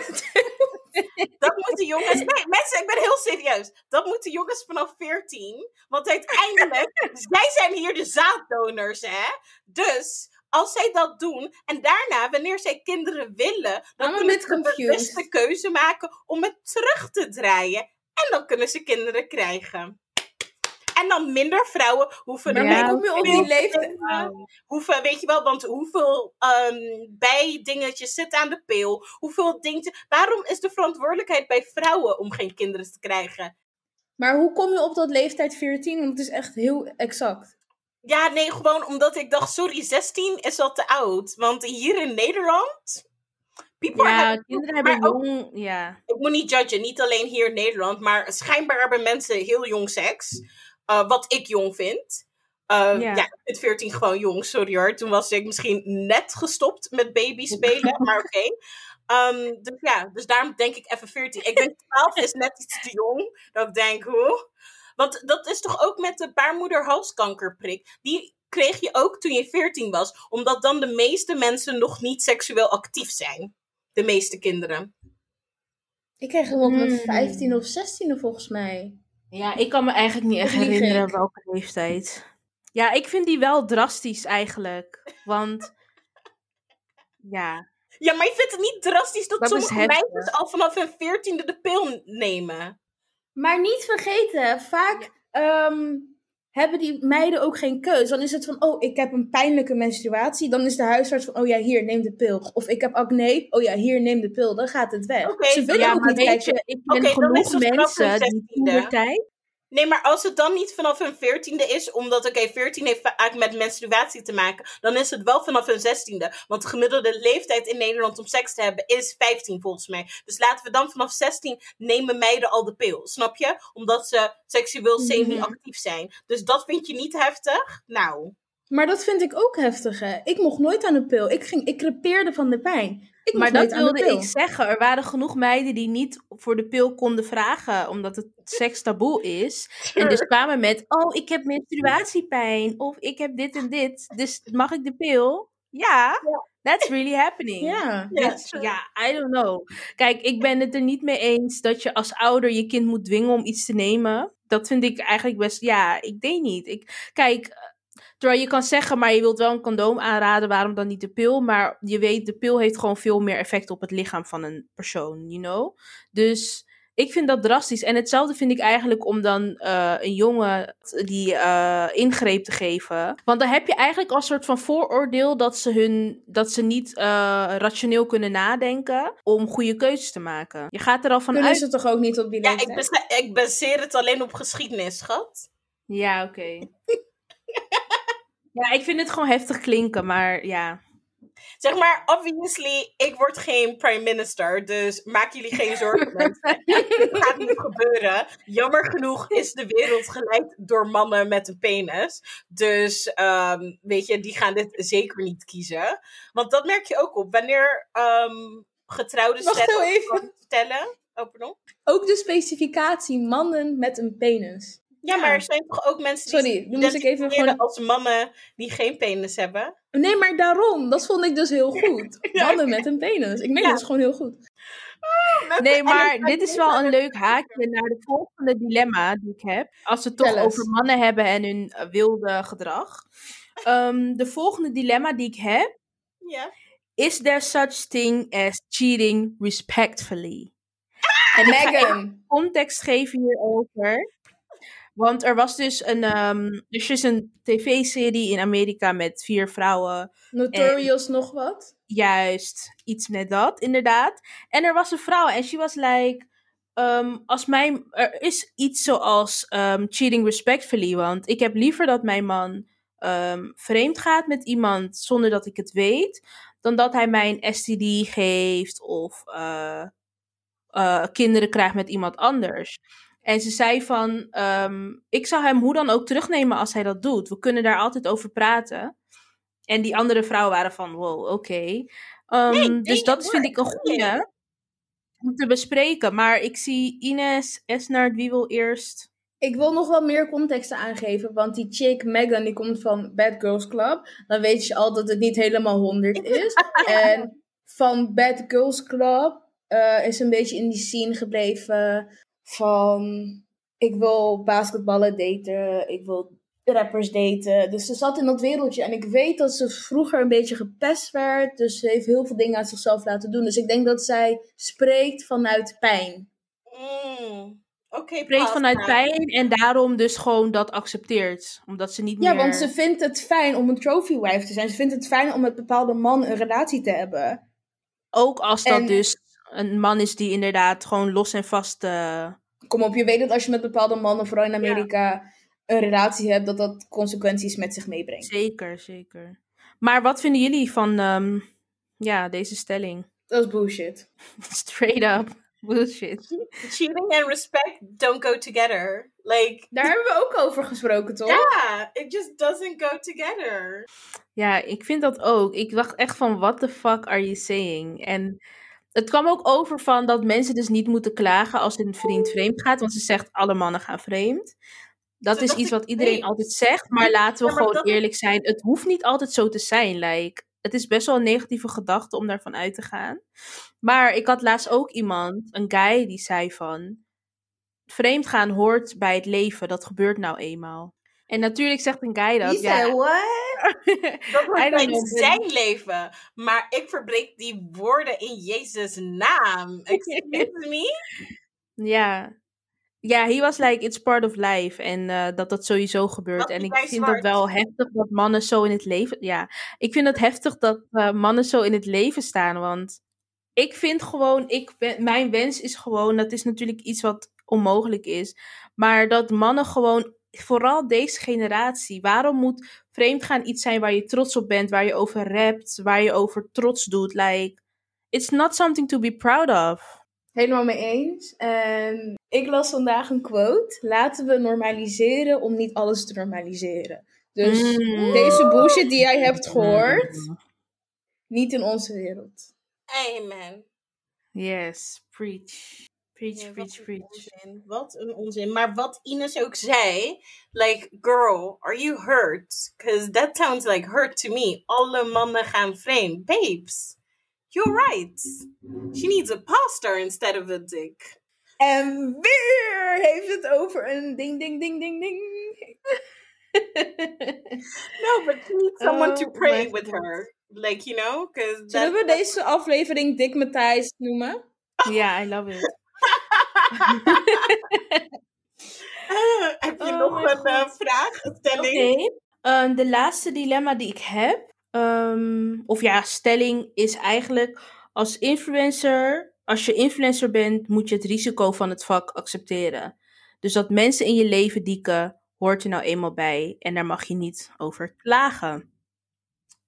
Dat moeten jongens. Nee, mensen, ik ben heel serieus. Dat moeten jongens vanaf 14. Want uiteindelijk, zij zijn hier de zaaddonors, hè? Dus als zij dat doen en daarna, wanneer zij kinderen willen, dan kunnen ze een
confused.
bewuste keuze maken om het terug te draaien. En dan kunnen ze kinderen krijgen. En dan minder vrouwen hoeven
Ja.
hoe kom je op die leeftijd?
Hoeveel, weet je wel, want hoeveel ehm bijdingetjes zitten aan de pil? Hoeveel dingetjes. Waarom is de verantwoordelijkheid bij vrouwen om geen kinderen te krijgen?
Maar hoe kom je op dat leeftijd 14? Want het is echt heel exact.
Ja, nee, gewoon omdat ik dacht, sorry, 16 is al te oud. Want hier in Nederland. People
Ja, kinderen hebben
ook-
jong... Ja.
ik moet niet judgen, niet alleen hier in Nederland, maar schijnbaar hebben mensen heel jong seks. Eh, wat ik jong vind. Eh,
Ja.
ja. ik vind 14 gewoon jong, sorry hoor. Toen was ik misschien net gestopt met baby spelen, maar oké. Ehm, dus ja, dus daarom denk ik even 14. Ik denk 12 is net iets te jong. Dat ik denk, hoe? Want dat is toch ook met de baarmoederhalskankerprik. Die kreeg je ook toen je 14 was, omdat dan de meeste mensen nog niet seksueel actief zijn. De meeste kinderen.
Ik kreeg hem op mijn
Hmm.
15 of 16 volgens mij.
Ja, ik kan me eigenlijk niet echt herinneren
ik?
welke leeftijd. Ja, ik vind die wel drastisch eigenlijk. Want... Ja,
Ja, maar je vindt het niet drastisch dat,
Dat
sommige meisjes al vanaf hun veertiende de pil nemen?
Maar niet vergeten, vaak ehm, hebben die meiden ook geen keus. Dan is het van, oh, ik heb een pijnlijke menstruatie. Dan is de huisarts van, oh ja, hier, neem de pil. Of ik heb acne, oh ja, hier, neem de pil. Dan gaat het weg. Ze willen
ja
ook niet kijken.
je, ik ken
is
genoeg mensen die
16e.
puberteit...
Nee, maar als het dan niet vanaf hun veertiende is, omdat, oké, 14 heeft vaak met menstruatie te maken, dan is het wel vanaf hun zestiende. Want de gemiddelde leeftijd in Nederland om seks te hebben is 15 volgens mij. Dus laten we dan vanaf 16 nemen meiden al de pil, snap je? Omdat ze seksueel
Mhm.
semi-actief zijn. Dus dat vind je niet heftig? Nou,
Maar dat vind ik ook heftig, hè. Ik mocht nooit aan de pil. Ik, ging, ik crepeerde van de pijn. Ik
Maar dat wilde ik zeggen. Er waren genoeg meiden die niet voor de pil konden vragen, omdat het seks taboe is. En dus kwamen met, oh, ik heb menstruatiepijn, of ik heb dit en dit, dus mag ik de pil? Ja, that's really happening.
Ja.
Dus, ja, I don't know. Kijk, ik ben het er niet mee eens dat je als ouder je kind moet dwingen om iets te nemen. Dat vind ik eigenlijk best, ja, ik denk niet. Ik, kijk, terwijl je kan zeggen, maar je wilt wel een condoom aanraden, waarom dan niet de pil? Maar je weet, de pil heeft gewoon veel meer effect op het lichaam van een persoon, you know? Dus ik vind dat drastisch. En hetzelfde vind ik eigenlijk om dan eh, een jongen die eh, ingreep te geven. Want dan heb je eigenlijk als soort van vooroordeel dat ze, hun, dat ze niet eh, rationeel kunnen nadenken om goede keuzes te maken. Je gaat er al van
Kunnen
uit.
ze toch ook niet op die
ja ik, base- ik baseer het alleen op geschiedenis, schat.
Ja, oké. ja, ik vind het gewoon heftig klinken, maar ja.
Zeg maar, obviously, ik word geen prime minister, dus maak jullie geen zorgen. mensen. Dit gaat niet gebeuren. Jammer genoeg is de wereld geleid door mannen met een penis. Dus, ehm, weet je, die gaan dit zeker niet kiezen. Want dat merk je ook op. Wanneer ehm, getrouwde
Wacht
stellen...
heel even.
stellen oh, pardon?
Ook de specificatie mannen met een penis.
Ja, maar er zijn toch ook mensen die
Sorry, nu moest ik even gewoon...
als mannen die geen penis hebben?
Nee, maar daarom. Dat vond ik dus heel goed. Mannen met een penis. Ik meen
Ja.
dat is gewoon heel goed.
Nee, maar
En-
dit is wel een leuk haakje naar de volgende dilemma die ik heb. Als we het toch over mannen hebben en hun eh, wilde gedrag. Ehm, de volgende dilemma die ik heb.
Ja.
Is there such thing as cheating respectfully? En ik ga even
Megan.
context geven hierover. Want er was dus een, ehm, er is dus een tv-serie in Amerika met vier vrouwen.
Notorious nog wat?
Juist, iets met dat, inderdaad. En er was een vrouw en she was like... ehm, als mijn, er is iets zoals ehm, cheating respectfully. Want ik heb liever dat mijn man vreemd gaat met iemand zonder dat ik het weet. Dan dat hij mij een STD geeft of eh, eh, kinderen krijgt met iemand anders. En ze zei van, ehm, ik zou hem hoe dan ook terugnemen als hij dat doet. We kunnen daar altijd over praten. En die andere vrouwen waren van, wow, oké. Ehm,
Nee,
dus dat is, vind ik een goede om te bespreken. Maar ik zie Ines, Esnard, wie wil eerst?
Ik wil nog wel meer context aangeven, want die chick Megan die komt van Bad Girls Club. Dan weet je al dat het niet helemaal 100 is. en van Bad Girls Club eh, is een beetje in die scene gebleven van ik wil basketballen daten, ik wil rappers daten. Dus ze zat in dat wereldje en ik weet dat ze vroeger een beetje gepest werd. Dus ze heeft heel veel dingen aan zichzelf laten doen. Dus ik denk dat zij spreekt vanuit pijn.
Mm. Oké,
Spreekt vanuit pijn en daarom dus gewoon dat accepteert. Omdat ze niet
Ja,
meer...
want ze vindt het fijn om een trophy wife te zijn. Ze vindt het fijn om met bepaalde man een relatie te hebben.
Ook als dat
En-
dus een man is die inderdaad gewoon los en vast... eh,
Kom op, je weet dat als je met bepaalde mannen, vooral in Amerika, een relatie hebt, dat dat consequenties met zich meebrengt.
Zeker, zeker. Maar wat vinden jullie van ehm, ja, deze stelling?
Dat is bullshit.
Straight up bullshit.
Cheating and respect don't go together. Like,
Daar hebben we ook over gesproken, toch?
yeah, it just doesn't go together.
Ja, ik vind dat ook. Ik dacht echt van, what the fuck are you saying? En het kwam ook over van dat mensen dus niet moeten klagen als een vriend vreemd gaat. Want ze zegt, alle mannen gaan vreemd. Dat is iets wat iedereen altijd zegt. Maar laten we
Ja, maar
gewoon
is-
eerlijk zijn. Het hoeft niet altijd zo te zijn. Like, het is best wel een negatieve gedachte om daarvan uit te gaan. Maar ik had laatst ook iemand, een guy, die zei van... Vreemd gaan hoort bij het leven. Dat gebeurt nou eenmaal. En natuurlijk zegt een guy dat.
Die
ja,
zei, what?
Dat wordt zijn leven. Maar ik verbreek die woorden in Jezus' naam. Excuse me?
Ja. Ja, he was like, it's part of life. En eh, dat dat sowieso gebeurt. En ik vind dat
zwart.
wel heftig dat mannen zo in het leven... Ja, ik vind het heftig dat eh, mannen zo in het leven staan. Want ik vind gewoon, ik ben, mijn wens is gewoon... Dat is natuurlijk iets wat onmogelijk is. Maar dat mannen gewoon, vooral deze generatie... Waarom moet vreemdgaan iets zijn waar je trots op bent? Waar je over rapt? Waar je over trots doet? Like, it's not something to be proud of.
Helemaal mee eens. En ik las vandaag een quote. Laten we normaliseren om niet alles te normaliseren. Dus
Mm.
deze bullshit die jij hebt gehoord, niet in onze wereld.
Amen.
Yes, preach. Preach,
Ja,
preach, preach.
onzin. Wat een onzin. Maar wat Ines ook zei, like, girl, are you hurt? Because that sounds like hurt to me. Alle mannen gaan vreemd. Babes, you're right. She needs a pastor instead of a dick.
En weer heeft het over een ding, ding, ding, ding, ding.
No, but she needs someone to
Oh
pray with
God.
her. Like, you know? Because
Zullen we deze aflevering Dick Matthijs noemen?
Ja, I love it.
heb je
Oh
nog een
God.
eh, vraag, een
ehm, de laatste dilemma die ik heb, ehm, of ja, stelling, is eigenlijk als influencer, als je influencer bent, moet je het risico van het vak accepteren. Dus dat mensen in je leven dieken, hoort er nou eenmaal bij en daar mag je niet over klagen.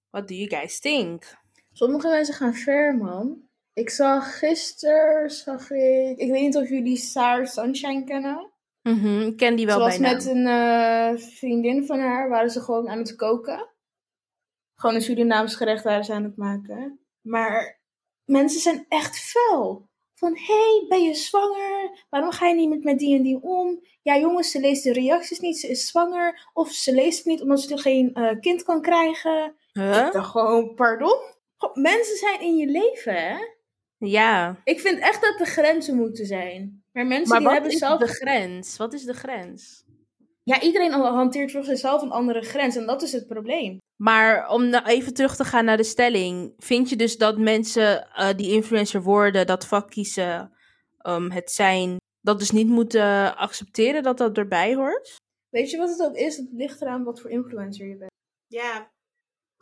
What do you guys think?
Sommige mensen gaan ver, man. Ik zag gisteren, zag ik... Ik weet niet of jullie Saar Sunshine kennen.
Mhm, ik ken die wel
Ze was
bijna.
met een eh, vriendin van haar, waren ze gewoon aan het koken. Gewoon een Surinaams gerecht waren ze aan het maken. Maar mensen zijn echt fel. van, hey, ben je zwanger? Waarom ga je niet met, met die en die om? Ja, jongens, ze leest de reacties niet, ze is zwanger. Of ze leest het niet omdat ze geen uh, kind kan krijgen.
Huh?
Ik dacht gewoon, pardon? Mensen zijn in je leven, hè?
Ja.
Ik vind echt dat er grenzen moeten zijn. Maar mensen
Maar
die
wat
hebben
is
zelf...
de grens? Wat is de grens?
Ja, iedereen hanteert voor zichzelf een andere grens. En dat is het probleem.
Maar om nou even terug te gaan naar de stelling. Vind je dus dat mensen eh, die influencer worden, dat vak kiezen, um, het zijn, dat dus niet moeten accepteren dat dat erbij hoort?
Weet je wat het ook is? Het ligt eraan wat voor influencer je bent.
Ja,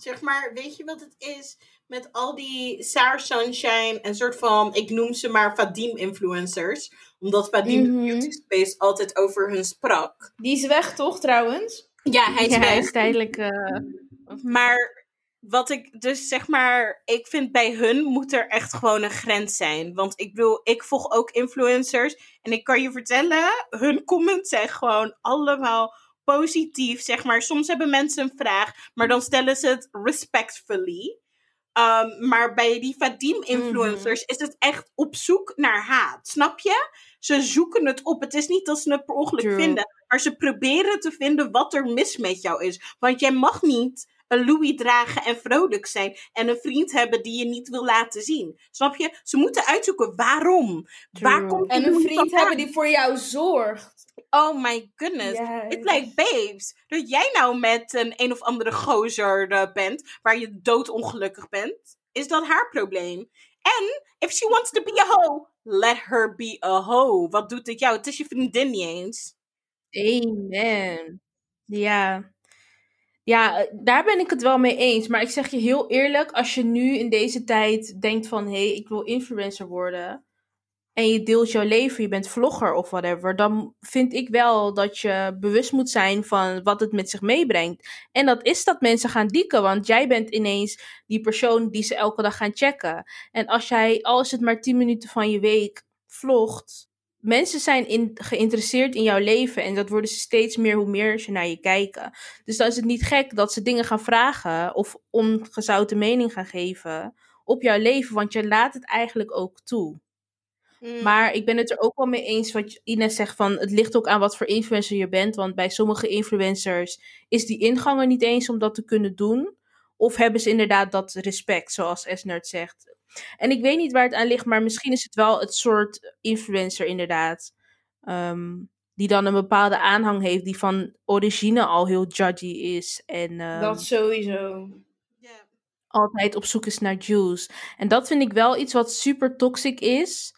zeg maar, weet je wat het is? Met al die Sour Sunshine en soort van, ik noem ze maar Vadim-influencers. Omdat Vadim
Mhm.
de Beauty Space altijd over hun sprak.
Die is weg, toch, trouwens?
Ja, hij is
ja,
weg.
hij is tijdelijk. eh,
Maar wat ik dus zeg maar, ik vind bij hun moet er echt gewoon een grens zijn. Want ik bedoel, ik volg ook influencers. En ik kan je vertellen, hun comments zijn gewoon allemaal positief. Zeg maar, soms hebben mensen een vraag, maar dan stellen ze het respectfully. Um, maar bij die Vadim-influencers is het echt op zoek naar haat. Snap je? Ze zoeken het op. Het is niet dat ze het per ongeluk
True.
vinden. Maar ze proberen te vinden wat er mis met jou is. Want jij mag niet een Louis dragen en vrolijk zijn. En een vriend hebben die je niet wil laten zien. Snap je? Ze moeten uitzoeken waarom.
True.
Waar komt
En
die
een vriend
vandaan?
hebben die voor jou zorgt.
Oh my goodness.
Yes.
It's like, babes, dat jij nou met een een of andere gozer eh, bent, waar je doodongelukkig bent, is dat haar probleem. En, if she wants to be a hoe, let her be a hoe. Wat doet dit jou? Het is je vriendin niet eens.
Amen. Ja. Ja, eh, daar ben ik het wel mee eens. Maar ik zeg je heel eerlijk, als je nu in deze tijd denkt van... hé, hey, ik wil influencer worden... en je deelt jouw leven, je bent vlogger of whatever... dan vind ik wel dat je bewust moet zijn van wat het met zich meebrengt. En dat is dat mensen gaan dieken, want jij bent ineens die persoon die ze elke dag gaan checken. En als jij, al is het maar 10 minuten van je week, vlogt mensen zijn in, geïnteresseerd in jouw leven en dat worden ze steeds meer hoe meer ze naar je kijken. Dus dan is het niet gek dat ze dingen gaan vragen of ongezouten mening gaan geven op jouw leven, want je laat het eigenlijk ook toe.
Mm.
Maar ik ben het er ook wel mee eens wat Ines zegt van het ligt ook aan wat voor influencer je bent, want bij sommige influencers is die ingang er niet eens om dat te kunnen doen. Of hebben ze inderdaad dat respect, zoals Esnert zegt. En ik weet niet waar het aan ligt, maar misschien is het wel het soort influencer inderdaad. ehm, die dan een bepaalde aanhang heeft, die van origine al heel judgy is. En ehm,
Dat sowieso.
Ja.
altijd op zoek is naar juice. En dat vind ik wel iets wat super toxic is.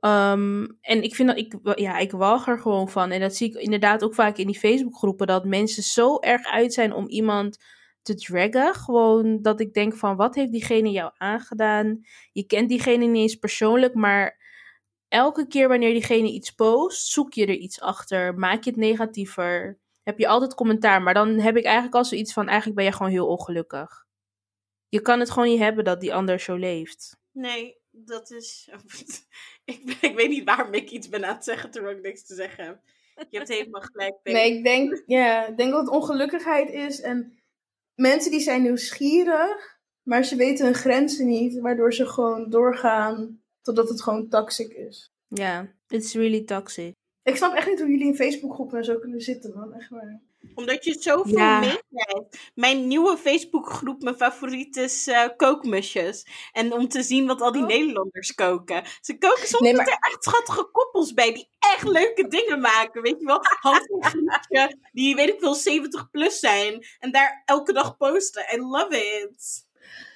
Ehm, en ik vind dat ik, ja, ik walg er gewoon van. En dat zie ik inderdaad ook vaak in die Facebookgroepen. Dat mensen zo erg uit zijn om iemand te draggen. Gewoon dat ik denk van, wat heeft diegene jou aangedaan? Je kent diegene niet eens persoonlijk, maar elke keer wanneer diegene iets post, zoek je er iets achter. Maak je het negatiever. Heb je altijd commentaar. Maar dan heb ik eigenlijk al zoiets van, eigenlijk ben je gewoon heel ongelukkig. Je kan het gewoon niet hebben dat die ander zo leeft.
Nee, dat is... ik, ben- ik weet niet waarom ik iets ben aan het zeggen terwijl ik niks te zeggen heb. Je hebt helemaal gelijk.
Nee, ik denk, ja, ik denk dat het ongelukkigheid is. En mensen die zijn nieuwsgierig, maar ze weten hun grenzen niet. Waardoor ze gewoon doorgaan totdat het gewoon toxic is.
Ja, it's really toxic.
Ik snap echt niet hoe jullie in Facebookgroepen en zo kunnen zitten, man. Echt waar.
Omdat je zoveel
Ja.
meekrijgt. Mijn nieuwe Facebookgroep, mijn favoriet is eh, kookmusjes. En om te zien wat al die
Oh.
Nederlanders koken. Ze koken soms
Nee, maar-
er echt schattige koppels bij die echt leuke dingen maken. Weet je wel? Hans en die weet ik wel 70 plus zijn. En daar elke dag posten. I love it.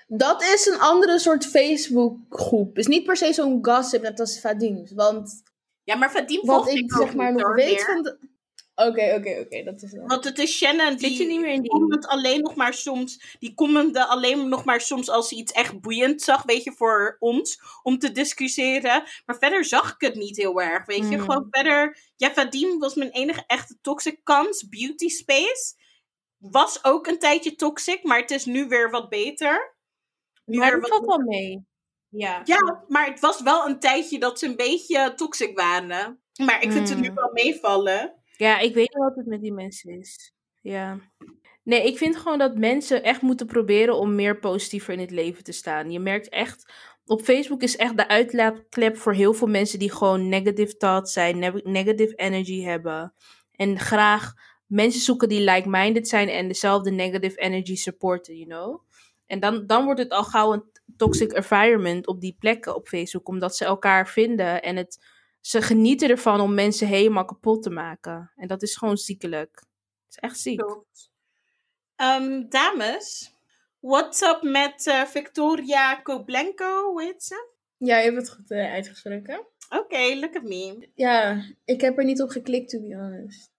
Dat is een andere soort Facebookgroep. Is niet per se zo'n gossip net als Vadim's. Want
Ja, maar Vadim volgt
ik zeg maar nog weet van de... Oké, oké, oké. Dat is wel...
Want het is Shannon
Zit je
die
niet meer in die?
comment alleen nog maar soms, die commentte alleen nog maar soms als hij iets echt boeiend zag, weet je, voor ons, om te discussiëren. Maar verder zag ik het niet heel erg, weet je.
Mm.
Gewoon verder, ja, Vadim was mijn enige echte toxic kans. Beauty Space was ook een tijdje toxic, maar het is nu weer wat beter. Nu
Maar dat valt wel mee. Ja.
Ja, maar het was wel een tijdje dat ze een beetje toxic waren. Maar ik vind het nu
Mm.
wel meevallen.
Ja, ik weet niet wat het met die mensen is. Ja. Nee, ik vind gewoon dat mensen echt moeten proberen om meer positiever in het leven te staan. Je merkt echt op Facebook is echt de uitlaatklep voor heel veel mensen die gewoon negative thoughts zijn, ne- negative energy hebben. En graag mensen zoeken die like-minded zijn en dezelfde negative energy supporten, you know? En dan, dan wordt het al gauw een toxic environment op die plekken op Facebook, omdat ze elkaar vinden en het, ze genieten ervan om mensen helemaal kapot te maken. En dat is gewoon ziekelijk. Het is echt ziek.
Ehm, dames, what's up met eh, Victoria Koblenko, hoe heet ze?
Ja, je hebt het goed eh, uitgesproken.
Oké, look at me.
Ja, ik heb er niet op geklikt, to be honest.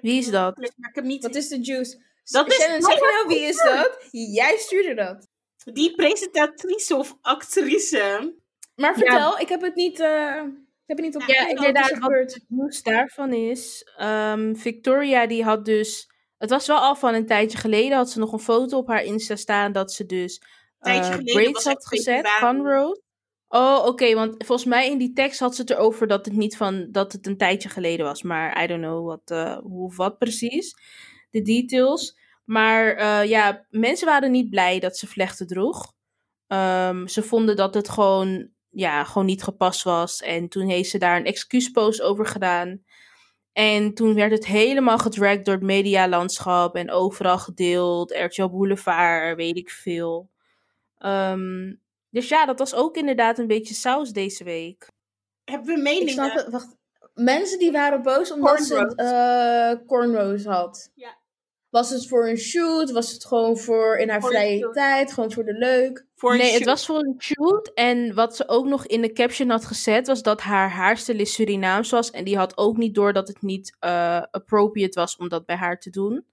Wie is dat?
geklikt, Maar ik heb niet
Wat is de juice?
Dat is-
Shannon, zeg nou wie is dat? Jij stuurde dat.
Die presentatrice of actrice.
Maar vertel, ik heb het niet, eh, ik heb niet op
Ja,
inderdaad,
er
wat-? Het nieuws daarvan is, ehm, Victoria die had dus, het was wel al van een tijdje geleden, had ze nog een foto op haar Insta staan dat ze dus
Tijdje geleden
braids had gezet, cornrows. Oh, oké, want volgens mij in die tekst had ze het erover dat het niet van, dat het een tijdje geleden was, maar I don't know wat, eh, hoe of wat precies, de details. Maar eh, ja, mensen waren niet blij dat ze vlechten droeg. Ehm, ze vonden dat het gewoon, ja, gewoon niet gepast was. En toen heeft ze daar een excuuspost over gedaan. En toen werd het helemaal gedragd door het medialandschap en overal gedeeld. RTL Boulevard, weet ik veel. Ehm, dus ja, dat was ook inderdaad een beetje saus deze week.
Hebben we
Ik
meningen?
snap het, wacht. Mensen die waren boos omdat ze het eh, cornrows had.
Ja.
Was het voor een shoot? Was het gewoon voor in haar
Voor
vrije tijd? Gewoon voor de leuk?
Voor een
nee, het was voor een shoot. En wat ze ook nog in de caption had gezet, was dat haar haarstylist Surinaams was. En die had ook niet door dat het niet eh, appropriate was om dat bij haar te doen.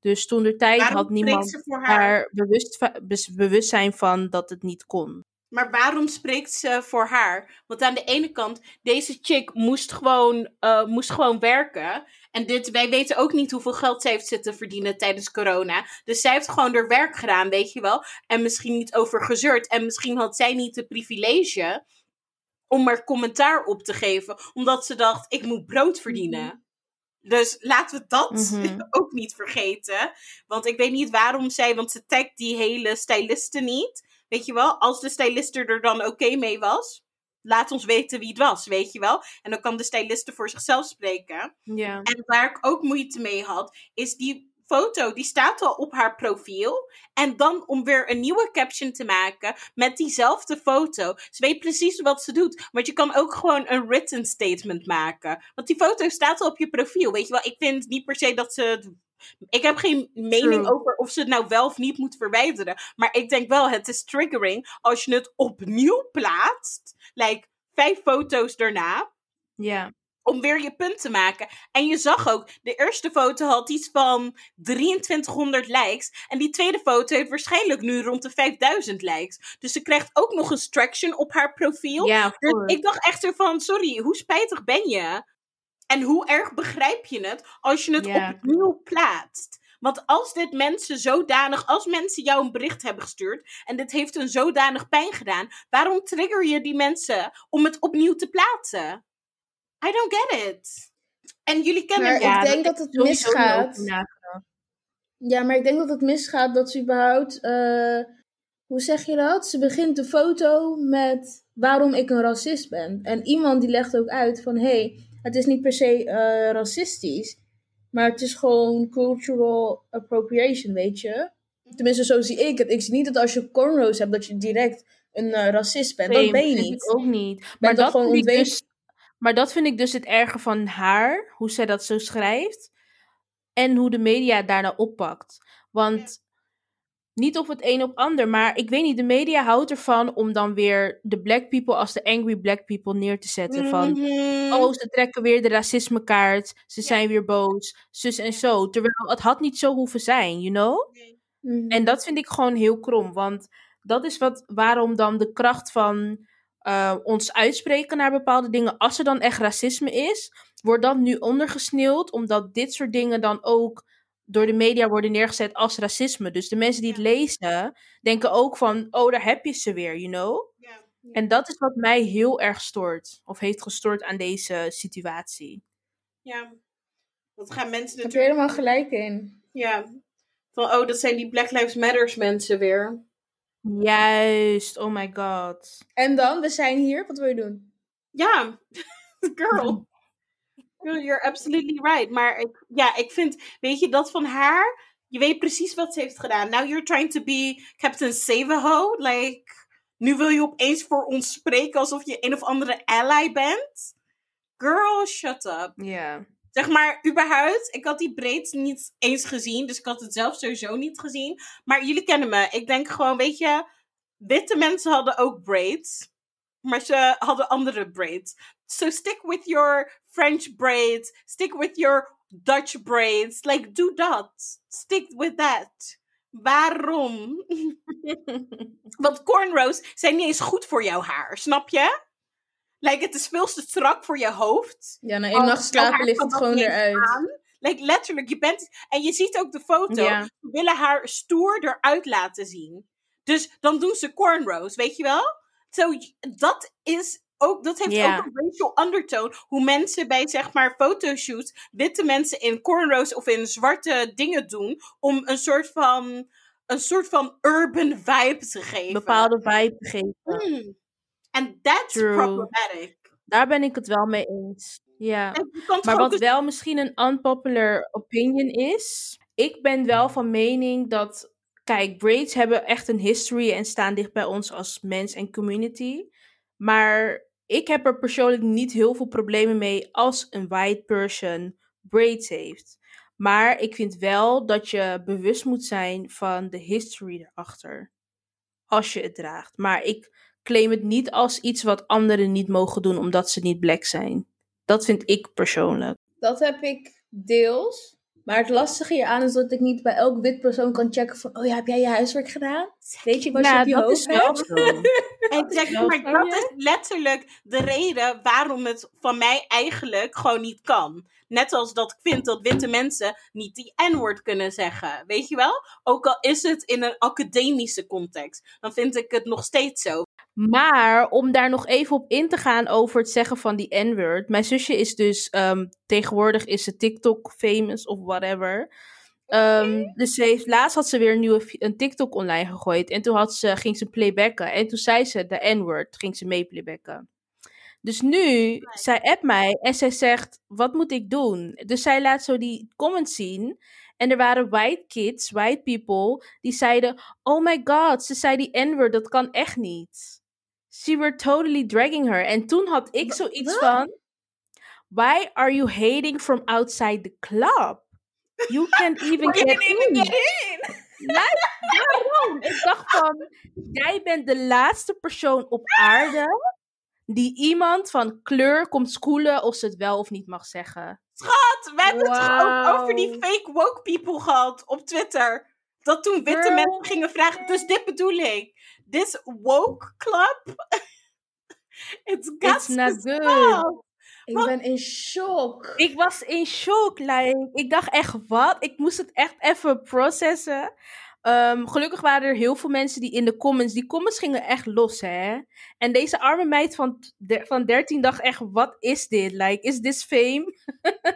Dus toen de tijd
Waarom
had niemand
haar?
haar bewust, bes- bewustzijn van dat het niet kon.
Maar waarom spreekt ze voor haar? Want aan de ene kant, deze chick moest gewoon, eh, moest gewoon werken. En dit, wij weten ook niet hoeveel geld zij heeft zitten verdienen tijdens corona. Dus zij heeft gewoon haar werk gedaan, weet je wel. En misschien niet over gezeurd. En misschien had zij niet de privilege om er commentaar op te geven. Omdat ze dacht, ik moet brood verdienen. Dus laten we dat
Mhm.
ook niet vergeten. Want ik weet niet waarom zij, want ze tagt die hele stylisten niet. Weet je wel, als de styliste er dan oké mee was, laat ons weten wie het was, weet je wel. En dan kan de styliste voor zichzelf spreken.
Ja.
En waar ik ook moeite mee had, is die foto, die staat al op haar profiel. En dan om weer een nieuwe caption te maken met diezelfde foto. Ze weet precies wat ze doet. Want je kan ook gewoon een written statement maken. Want die foto staat al op je profiel, weet je wel. Ik vind niet per se dat ze... het- Ik heb geen mening
True.
over of ze het nou wel of niet moet verwijderen. Maar ik denk wel, het is triggering als je het opnieuw plaatst. Like, vijf foto's daarna
Ja.
om weer je punt te maken. En je zag ook, de eerste foto had iets van 2300 likes. En die tweede foto heeft waarschijnlijk nu rond de 5000 likes. Dus ze krijgt ook nog eens traction op haar profiel.
Ja,
Dus ik dacht echt zo van, sorry, hoe spijtig ben je? En hoe erg begrijp je het als je het
Ja.
opnieuw plaatst? Want als dit mensen zodanig, als mensen jou een bericht hebben gestuurd en dit heeft een zodanig pijn gedaan, waarom trigger je die mensen om het opnieuw te plaatsen? I don't get it. En jullie kennen
Maar
me.
ik
Ja,
denk
dat
dat het misgaat. Ja, maar ik denk dat het misgaat dat ze überhaupt. eh, hoe zeg je dat? Ze begint de foto met waarom ik een racist ben. En iemand die legt ook uit van hé, hey, het is niet per se eh, racistisch, maar het is gewoon cultural appropriation, weet je? Tenminste, zo zie ik het. Ik zie niet dat als je cornrows hebt, dat je direct een eh, racist bent.
Nee,
dat ben je niet.
Ik ook niet.
Ben
Maar dat,
gewoon
vind ik
ontweken-
dus, maar dat vind ik dus het erge van haar, hoe zij dat zo schrijft. En hoe de media daarna oppakt. Want niet op het een op ander, maar ik weet niet, de media houdt ervan om dan weer de black people als de angry black people neer te zetten. Van,
Mhm.
oh, ze trekken weer de racismekaart, ze zijn weer boos, zus en zo. Terwijl het had niet zo hoeven zijn, you know?
Mhm.
En dat vind ik gewoon heel krom. Want dat is wat, waarom dan de kracht van eh, ons uitspreken naar bepaalde dingen, als er dan echt racisme is, wordt dat nu ondergesneeuwd, omdat dit soort dingen dan ook door de media worden neergezet als racisme. Dus de mensen die het
Ja.
lezen, denken ook van, oh, daar heb je ze weer, you know?
Ja.
En dat is wat mij heel erg stoort, of heeft gestoord aan deze situatie.
Ja. Dat gaan mensen
Heb je
natuurlijk...
helemaal gelijk in.
Ja. Van, oh, dat zijn die Black Lives Matters mensen weer.
Juist, oh my god.
En dan, we zijn hier, wat wil je doen?
Ja, girl. You're absolutely right. Maar ik, ja, ik vind, weet je, dat van haar, je weet precies wat ze heeft gedaan. Now you're trying to be Captain Save-A-Ho. Like, nu wil je opeens voor ons spreken alsof je een of andere ally bent. Girl, shut up.
Ja.
Zeg maar, überhaupt, ik had die braids niet eens gezien, dus ik had het zelf sowieso niet gezien. Maar jullie kennen me. Ik denk gewoon, weet je, witte mensen hadden ook braids, maar ze hadden andere braids. So stick with your French braids, stick with your Dutch braids. Like, do that. Stick with that. Waarom? Want cornrows zijn niet eens goed voor jouw haar, snap je? Like, het is veel te strak voor je hoofd.
Ja, na één nacht slapen ligt het gewoon eruit.
aan. Like, letterlijk, je bent... En je ziet ook de foto.
Ja.
Ze willen haar stoer eruit laten zien. Dus dan doen ze cornrows, weet je wel? Zo, dat is ook... Dat heeft ook een racial undertone. Hoe mensen bij, zeg maar, fotoshoots... witte mensen in cornrows of in zwarte dingen doen... om een soort van... een soort van urban vibe te geven.
Bepaalde vibe te geven.
Hmm. And that's
True.
problematic.
Daar ben ik het wel mee eens. Ja.
En
Maar wat wel misschien een unpopular opinion is. Ik ben wel van mening dat. Kijk, braids hebben echt een history en staan dicht bij ons als mens en community. Maar ik heb er persoonlijk niet heel veel problemen mee als een white person braids heeft. Maar ik vind wel dat je bewust moet zijn van de history erachter. Als je het draagt. Maar ik claim het niet als iets wat anderen niet mogen doen omdat ze niet black zijn. Dat vind ik persoonlijk.
Dat heb ik deels. Maar het lastige hieraan is dat ik niet bij elk wit persoon kan checken van... Oh ja, heb jij je huiswerk gedaan? Weet je wat je
Nou,
op je
dat
hoofd hebt?
wel
maar dat is letterlijk de reden waarom het van mij eigenlijk gewoon niet kan. Net als dat ik vind dat witte mensen niet die N-woord kunnen zeggen. Weet je wel? Ook al is het in een academische context. Dan vind ik het nog steeds zo.
Maar om daar nog even op in te gaan over het zeggen van die N-word. Mijn zusje is dus ehm, tegenwoordig is ze TikTok famous of whatever. Ehm, dus ze heeft, laatst had ze weer een nieuwe een TikTok online gegooid. En toen had ze, ging ze playbacken. En toen zei ze de N-word, ging ze mee playbacken. Dus nu, zij appt mij en zij zegt, wat moet ik doen? Dus zij laat zo die comments zien. En er waren white kids, white people, die zeiden, oh my god, ze zei die N-word, dat kan echt niet. She were totally dragging her. En toen had ik zoiets van, why are you hating from outside the club? You can't even get
even
in.
get in!
Like? Ik dacht van, jij bent de laatste persoon op aarde die iemand van kleur komt schoolen of ze het wel of niet mag zeggen.
Schat, we hebben het toch ook over die fake woke people gehad op Twitter. Dat toen witte
Girl.
mensen gingen vragen. Dus dit bedoel ik. This woke club. It's got
not good.
Ik ben in shock.
Ik was in shock. Like, ik dacht echt, wat? Ik moest het echt even processen. Ehm, gelukkig waren er heel veel mensen die in de comments... Die comments gingen echt los, hè? En deze arme meid van, de- van 13 dacht echt, wat is dit? Like, is this fame?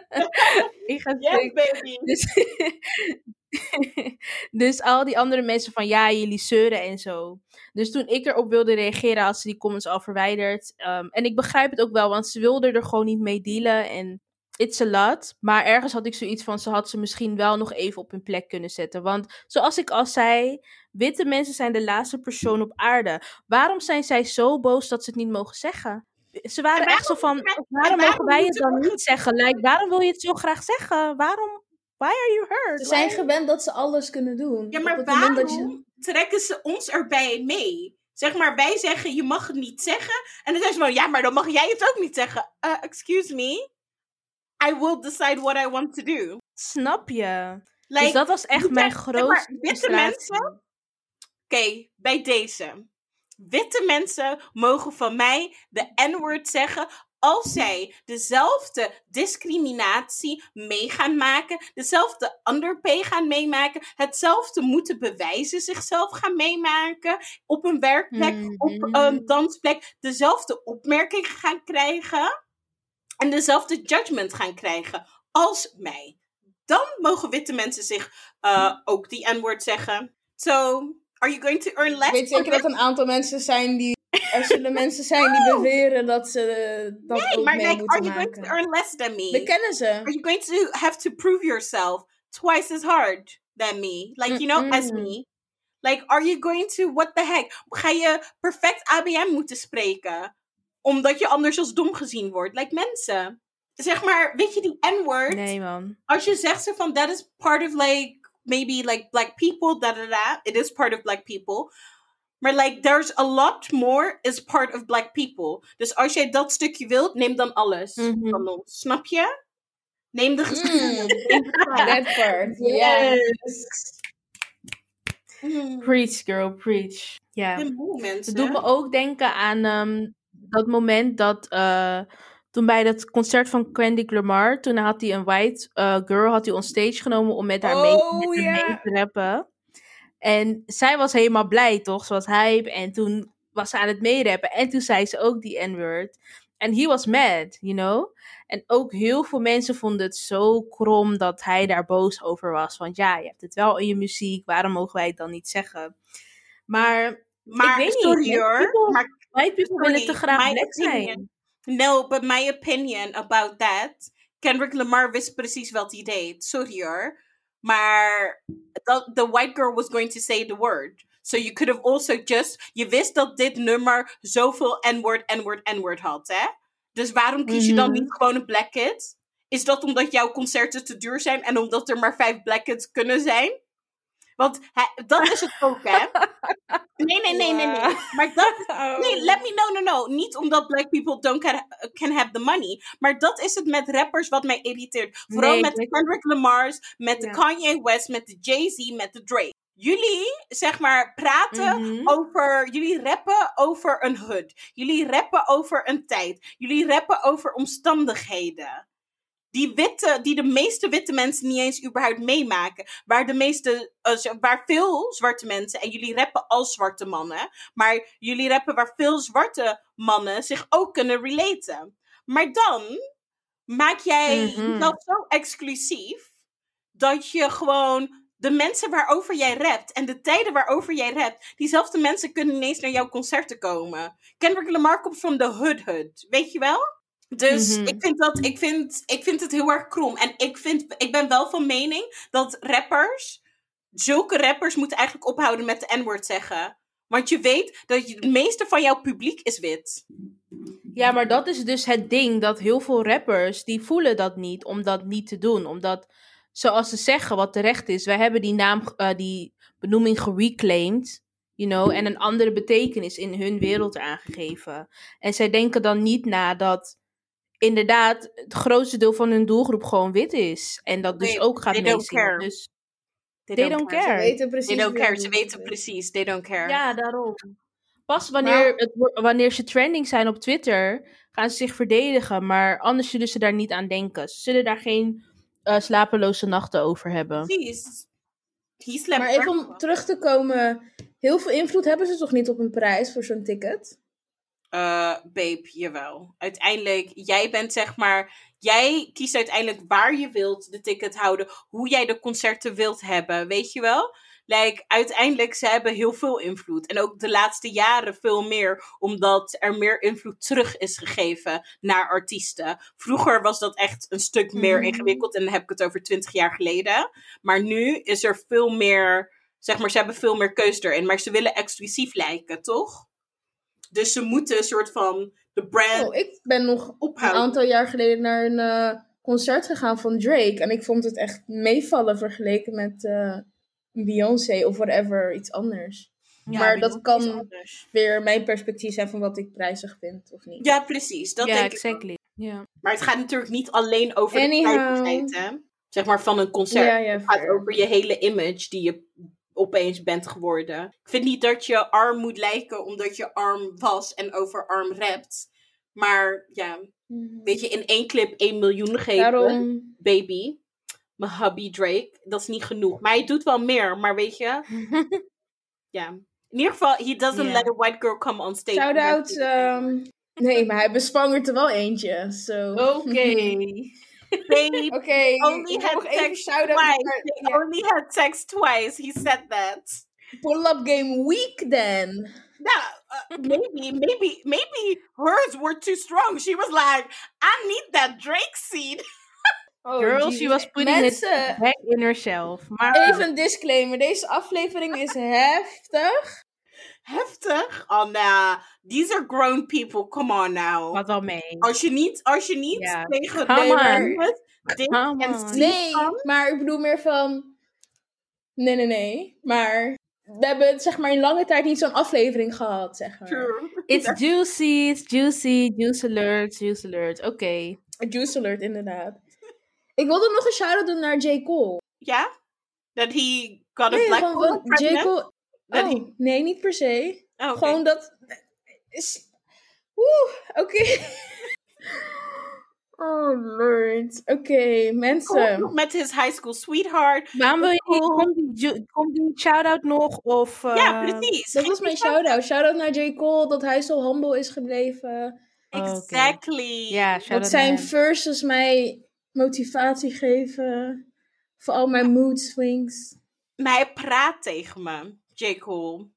ik ga
Yes,
stuk.
baby.
Dus, dus al die andere mensen van ja, jullie zeuren en zo. Dus toen ik erop wilde reageren, had ze die comments al verwijderd. Ehm, en ik begrijp het ook wel, want ze wilde er gewoon niet mee dealen. En it's a lot. Maar ergens had ik zoiets van, ze had ze misschien wel nog even op hun plek kunnen zetten. Want zoals ik al zei, witte mensen zijn de laatste persoon op aarde. Waarom zijn zij zo boos dat ze het niet mogen zeggen? Ze waren
En
echt zo van,
waarom-
waarom
en
mogen wij het dan niet zeggen? Like, waarom wil je het zo graag zeggen? Waarom? Why are you hurt?
Ze zijn
Why-
gewend dat ze alles kunnen doen.
Ja, maar
dat je-
waarom trekken ze ons erbij mee? Zeg maar, wij zeggen je mag het niet zeggen. En dan zeggen ze van, ja, maar dan mag jij het ook niet zeggen. Uh, excuse me? I will decide what I want to do.
Snap je?
Like,
dus dat was echt mijn grootste
witte mensen- Oké, bij deze. Witte mensen mogen van mij de N-word zeggen als zij dezelfde discriminatie mee gaan maken, dezelfde underpay gaan meemaken, hetzelfde moeten bewijzen zichzelf gaan meemaken, op een werkplek, op
Mhm.
een dansplek, dezelfde opmerkingen gaan krijgen en dezelfde judgment gaan krijgen als mij. Dan mogen witte mensen zich eh, ook die N-word zeggen. So, Are you going to earn less?
Ik weet zeker dat een aantal mensen zijn die... Er zullen mensen zijn die beweren dat ze eh, dat
Nee,
ook
maar
mee
like,
moeten
are you going
maken.
to earn less than me?
We kennen ze.
Are you going to have to prove yourself twice as hard than me? Like, you know, as me. Like, are you going to, what the heck? Ga je perfect ABM moeten spreken? Omdat je anders als dom gezien wordt? Like, mensen. Zeg maar, weet je die N-word?
Nee, man.
Als je zegt ze van, that is part of like, maybe like black people, da da da. It is part of black people. Maar like, there's a lot more is part of black people. Dus als jij dat stukje wilt, neem dan alles
Mhm.
van ons. Snap je? Neem de geschiedenis. Taal.
That part.
Mm.
Preach, girl, preach. Ja.
Mensen.
Het doet me ook denken aan ehm, dat moment dat eh, toen bij dat concert van Kendrick Lamar, toen had hij een white eh, girl had hij on stage genomen om met haar mee,
Oh,
met mee te rappen. En zij was helemaal blij, toch? Ze was hype en toen was ze aan het meerappen en toen zei ze ook die N-word. En he was mad, you know? En ook heel veel mensen vonden het zo krom dat hij daar boos over was. Want ja, je hebt het wel in je muziek, waarom mogen wij het dan niet zeggen? Maar
maar,
weet niet,
sorry
white
hoor.
people-
Maar
White people willen te graag black zijn.
No, but my opinion about that. Kendrick Lamar wist precies wat hij deed. Sorry hoor. Maar dat, the white girl was going to say the word. So you could have also just... Je wist dat dit nummer zoveel N-word, N-word, N-word had, hè? Dus waarom kies je dan
Mhm.
niet gewoon een black kid? Is dat omdat jouw concerten te duur zijn en omdat er maar vijf black kids kunnen zijn? Want hij- dat is het ook, hè? Nee, nee, nee, nee, nee. Maar dat
Oh.
Nee, let me no, no, no. Niet omdat black people don't can, can have the money. Maar dat is het met rappers wat mij irriteert. Vooral
Nee,
met de Kendrick Lamar's, met de
Ja.
Kanye West, met de Jay-Z, met de Drake. Jullie, zeg maar, praten
Mhm.
over... Jullie rappen over een hood. Jullie rappen over een tijd. Jullie rappen over omstandigheden. Die, witte, die de meeste witte mensen niet eens überhaupt meemaken. Waar, de meeste, eh, waar veel zwarte mensen, en jullie rappen als zwarte mannen, maar jullie rappen waar veel zwarte mannen zich ook kunnen relaten. Maar dan maak jij
Mhm.
jezelf zo exclusief dat je gewoon de mensen waarover jij rapt en de tijden waarover jij rapt, diezelfde mensen kunnen ineens naar jouw concerten komen. Kendrick Lamar komt van de hood hood, weet je wel? Dus
Mhm.
ik, vind dat, ik, vind, ik vind het heel erg krom. En ik, vind, ik ben wel van mening dat rappers, zulke rappers moeten eigenlijk ophouden met de N-word zeggen. Want je weet dat je, het meeste van jouw publiek is wit.
Ja, maar dat is dus het ding dat heel veel rappers die voelen dat niet om dat niet te doen, omdat zoals ze zeggen wat terecht is, wij hebben die naam, eh, die benoeming gereclaimed, you know, en een andere betekenis in hun wereld aangegeven. En zij denken dan niet na dat inderdaad het grootste deel van hun doelgroep gewoon wit is en dat dus ook gaat
they don't
meezingen.
care.
Dus
They,
They don't
Ze
care.
weten precies.
They don't care. Ze weten precies. They don't care.
Ja, daarom. Pas wanneer, het, wanneer ze trending zijn op Twitter, gaan ze zich verdedigen. Maar anders zullen ze daar niet aan denken. Ze zullen daar geen eh, slapeloze nachten over hebben.
Precies.
Maar even om terug te komen. Heel veel invloed hebben ze toch niet op een prijs voor zo'n ticket?
Eh, babe, jawel. Uiteindelijk, jij bent zeg maar. Jij kiest uiteindelijk waar je wilt de ticket houden. Hoe jij de concerten wilt hebben. Weet je wel? Like, uiteindelijk, ze hebben heel veel invloed. En ook de laatste jaren veel meer. Omdat er meer invloed terug is gegeven naar artiesten. Vroeger was dat echt een stuk meer
Mhm.
ingewikkeld. En dan heb ik het over twintig jaar geleden. Maar nu is er veel meer. Zeg maar, ze hebben veel meer keus erin. Maar ze willen exclusief lijken, toch? Dus ze moeten een soort van de brand
Oh, ik ben nog een aantal jaar geleden naar een eh, concert gegaan van Drake. En ik vond het echt meevallen vergeleken met eh, Beyoncé of whatever, iets anders. maar dat kan weer mijn perspectief zijn van wat ik prijzig vind of niet.
Ja, precies. Dat
ja,
denk ik.
exactly. Ja.
Maar het gaat natuurlijk niet alleen over
Anyhow.
de prijzigheid, hè? Zeg maar van een concert.
Ja, ja,
het gaat over je hele image die je opeens bent geworden. Ik vind niet dat je arm moet lijken omdat je arm was en over arm rapt. Maar ja,
Mhm.
weet je, in één clip 1 miljoen geven,
Daarom,
baby. Mijn hubby Drake, dat is niet genoeg. Maar hij doet wel meer, maar weet je, ja. In ieder geval, he doesn't let a white girl come on stage.
shout-out. ehm, nee, maar hij bespangert er wel eentje. So.
Oké.
Babe,
Oké,
only had
wil
sex
shout-out
twice.
naar-
They
ja.
only had sex twice. He said that.
pull-up game weak then.
Yeah, uh, maybe, maybe, maybe hers were too strong. She was like, I need that Drake seed.
Oh,
Girl,
Jesus.
she was putting
Mensen,
it back in herself. Maar
even een disclaimer. Deze aflevering is heftig.
Heftig. Oh, nah. These are grown people. Come on now.
wat wel mee.
Als je niet, als je niet
Ja.
tegen de dit en
Nee, maar ik bedoel meer van... Nee, nee, nee. Maar we hebben zeg maar in lange tijd niet zo'n aflevering gehad, zeg maar.
True.
It's juicy, it's juicy, juice alert, juice alert. Oké.
A Juice alert, inderdaad. Ik wilde nog een shout-out doen naar J. Cole.
Ja? That he got a
Nee,
black woman
J. Cole...
Dat
Oh,
hij-
nee, niet per se.
Oh.
Gewoon dat... Is... Oeh, oké. oh, lord. Oké, mensen.
Met his high school sweetheart.
Waarom wil je. Komt die, shout-out nog? Of,
ja,
eh,
precies.
Dat was mijn shout-out. Shout-out naar J. Cole, dat hij zo humble is gebleven.
Oh.
Exactly.
Ja,
Dat zijn verses mij motivatie geven. Voor al mijn mood swings.
Maar hij praat tegen me, J. Cole.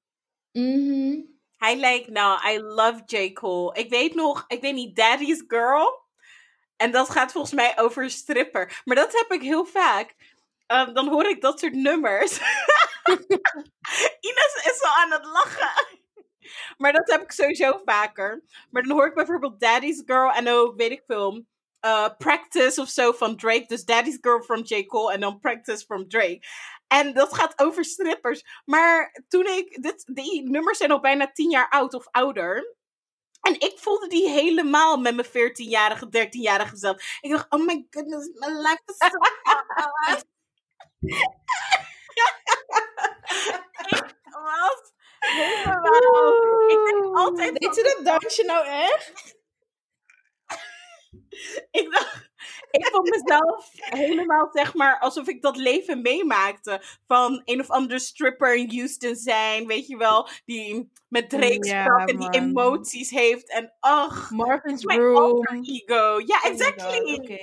Mhm.
Hij lijkt, nou, I love J. Cole. Ik weet nog, ik weet niet, Daddy's Girl. En dat gaat volgens mij over stripper. Maar dat heb ik heel vaak. Ehm, dan hoor ik dat soort nummers. Ines is zo aan het lachen. Maar dat heb ik sowieso vaker. Maar dan hoor ik bijvoorbeeld Daddy's Girl en ook, weet ik veel, eh, Practice of zo van Drake. Dus Daddy's Girl from J. Cole en dan Practice from Drake. En dat gaat over strippers. Maar toen ik, dit, die nummers zijn al bijna tien jaar oud of ouder. En ik voelde die helemaal met mijn 14-jarige, 13-jarige zelf. Ik dacht, oh my goodness, my life is so hard. ik was helemaal... Ik denk altijd...
Deed ze dat dansje nou echt?
ik dacht, ik vond mezelf helemaal, zeg maar, alsof ik dat leven meemaakte. Van een of andere stripper in Houston zijn, weet je wel. Die met Drake
Ja,
sprak en die emoties heeft. En ach,
Marvin's
mijn
Room.
alter ego. Ja,
Oh
exactly.
God, oké.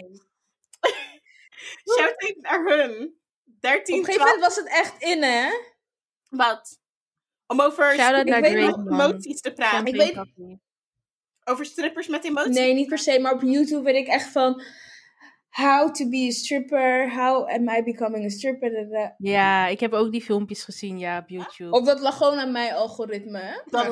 Shout-out naar hun. 13,
Op een gegeven
12.
moment was het echt in, hè?
Wat? Om over emoties te praten.
Ik weet-.
Over strippers met emoties.
Nee, niet per se. Maar op YouTube weet ik echt van... How to be a stripper. How am I becoming a stripper?
Ja, ik heb ook die filmpjes gezien, ja, op YouTube.
Of dat lag gewoon aan mijn algoritme.
Girl,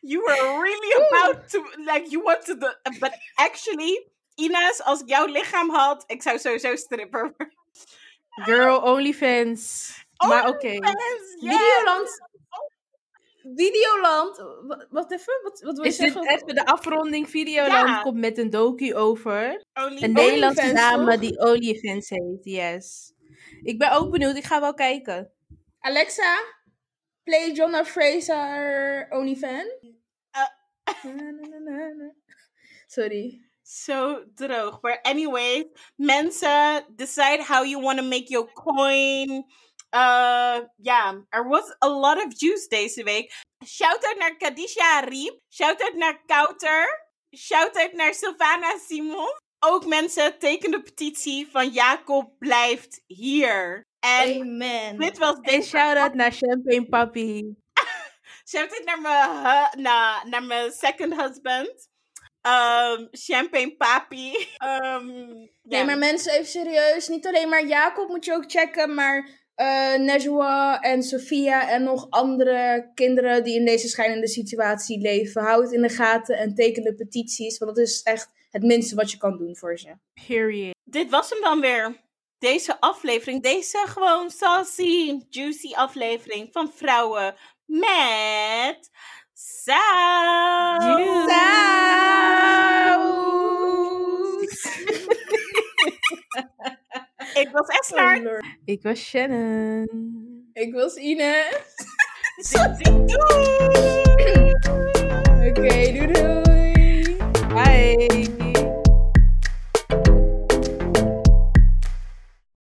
you were really about to, like, you wanted the, but actually, Ines, als ik jouw lichaam had, ik zou sowieso stripper.
Girl, OnlyFans. Maar oké.
Yes, yes.
Videoland. Videoland. Wat, even? Wat, wat wil je
Is dit
zeggen?
even de afronding? Videoland
Ja.
komt met een docu over
Only
een Nederlandse
OnlyFans,
dame die OnlyFans heeft. Yes. Ik ben ook benieuwd. Ik ga wel kijken.
Alexa, play Jonna Fraser OnlyFan.
Uh.
Na, na, na, na, na. Sorry.
Zo droog. But anyway, mensen, decide how you want to make your coin. Uh, ja, er was a lot of juice deze week. Shout-out naar Kadisha Riep. Shout-out naar Kouter. Shout-out naar Sylvana Simon. Ook mensen, teken de petitie van Jacob blijft hier. En
Amen.
dit was
En
deze
shout-out naar Champagne Papi.
Shout-out naar mijn, hu- naar, naar mijn second husband. Um, Champagne Papi. Um,
Nee, maar mensen, even serieus. Niet alleen maar Jacob moet je ook checken, maar eh Najwa en Sofia en nog andere kinderen die in deze schijnende situatie leven. Hou het in de gaten en teken de petities, want dat is echt het minste wat je kan doen voor ze.
Period.
Dit was hem dan weer. Deze aflevering. Deze gewoon saucy, juicy aflevering van Vrouwen met Saus. Ik was Esther.
ik was Shannon.
Ik was Ine.
Doei. Oké, doei doei. Bye.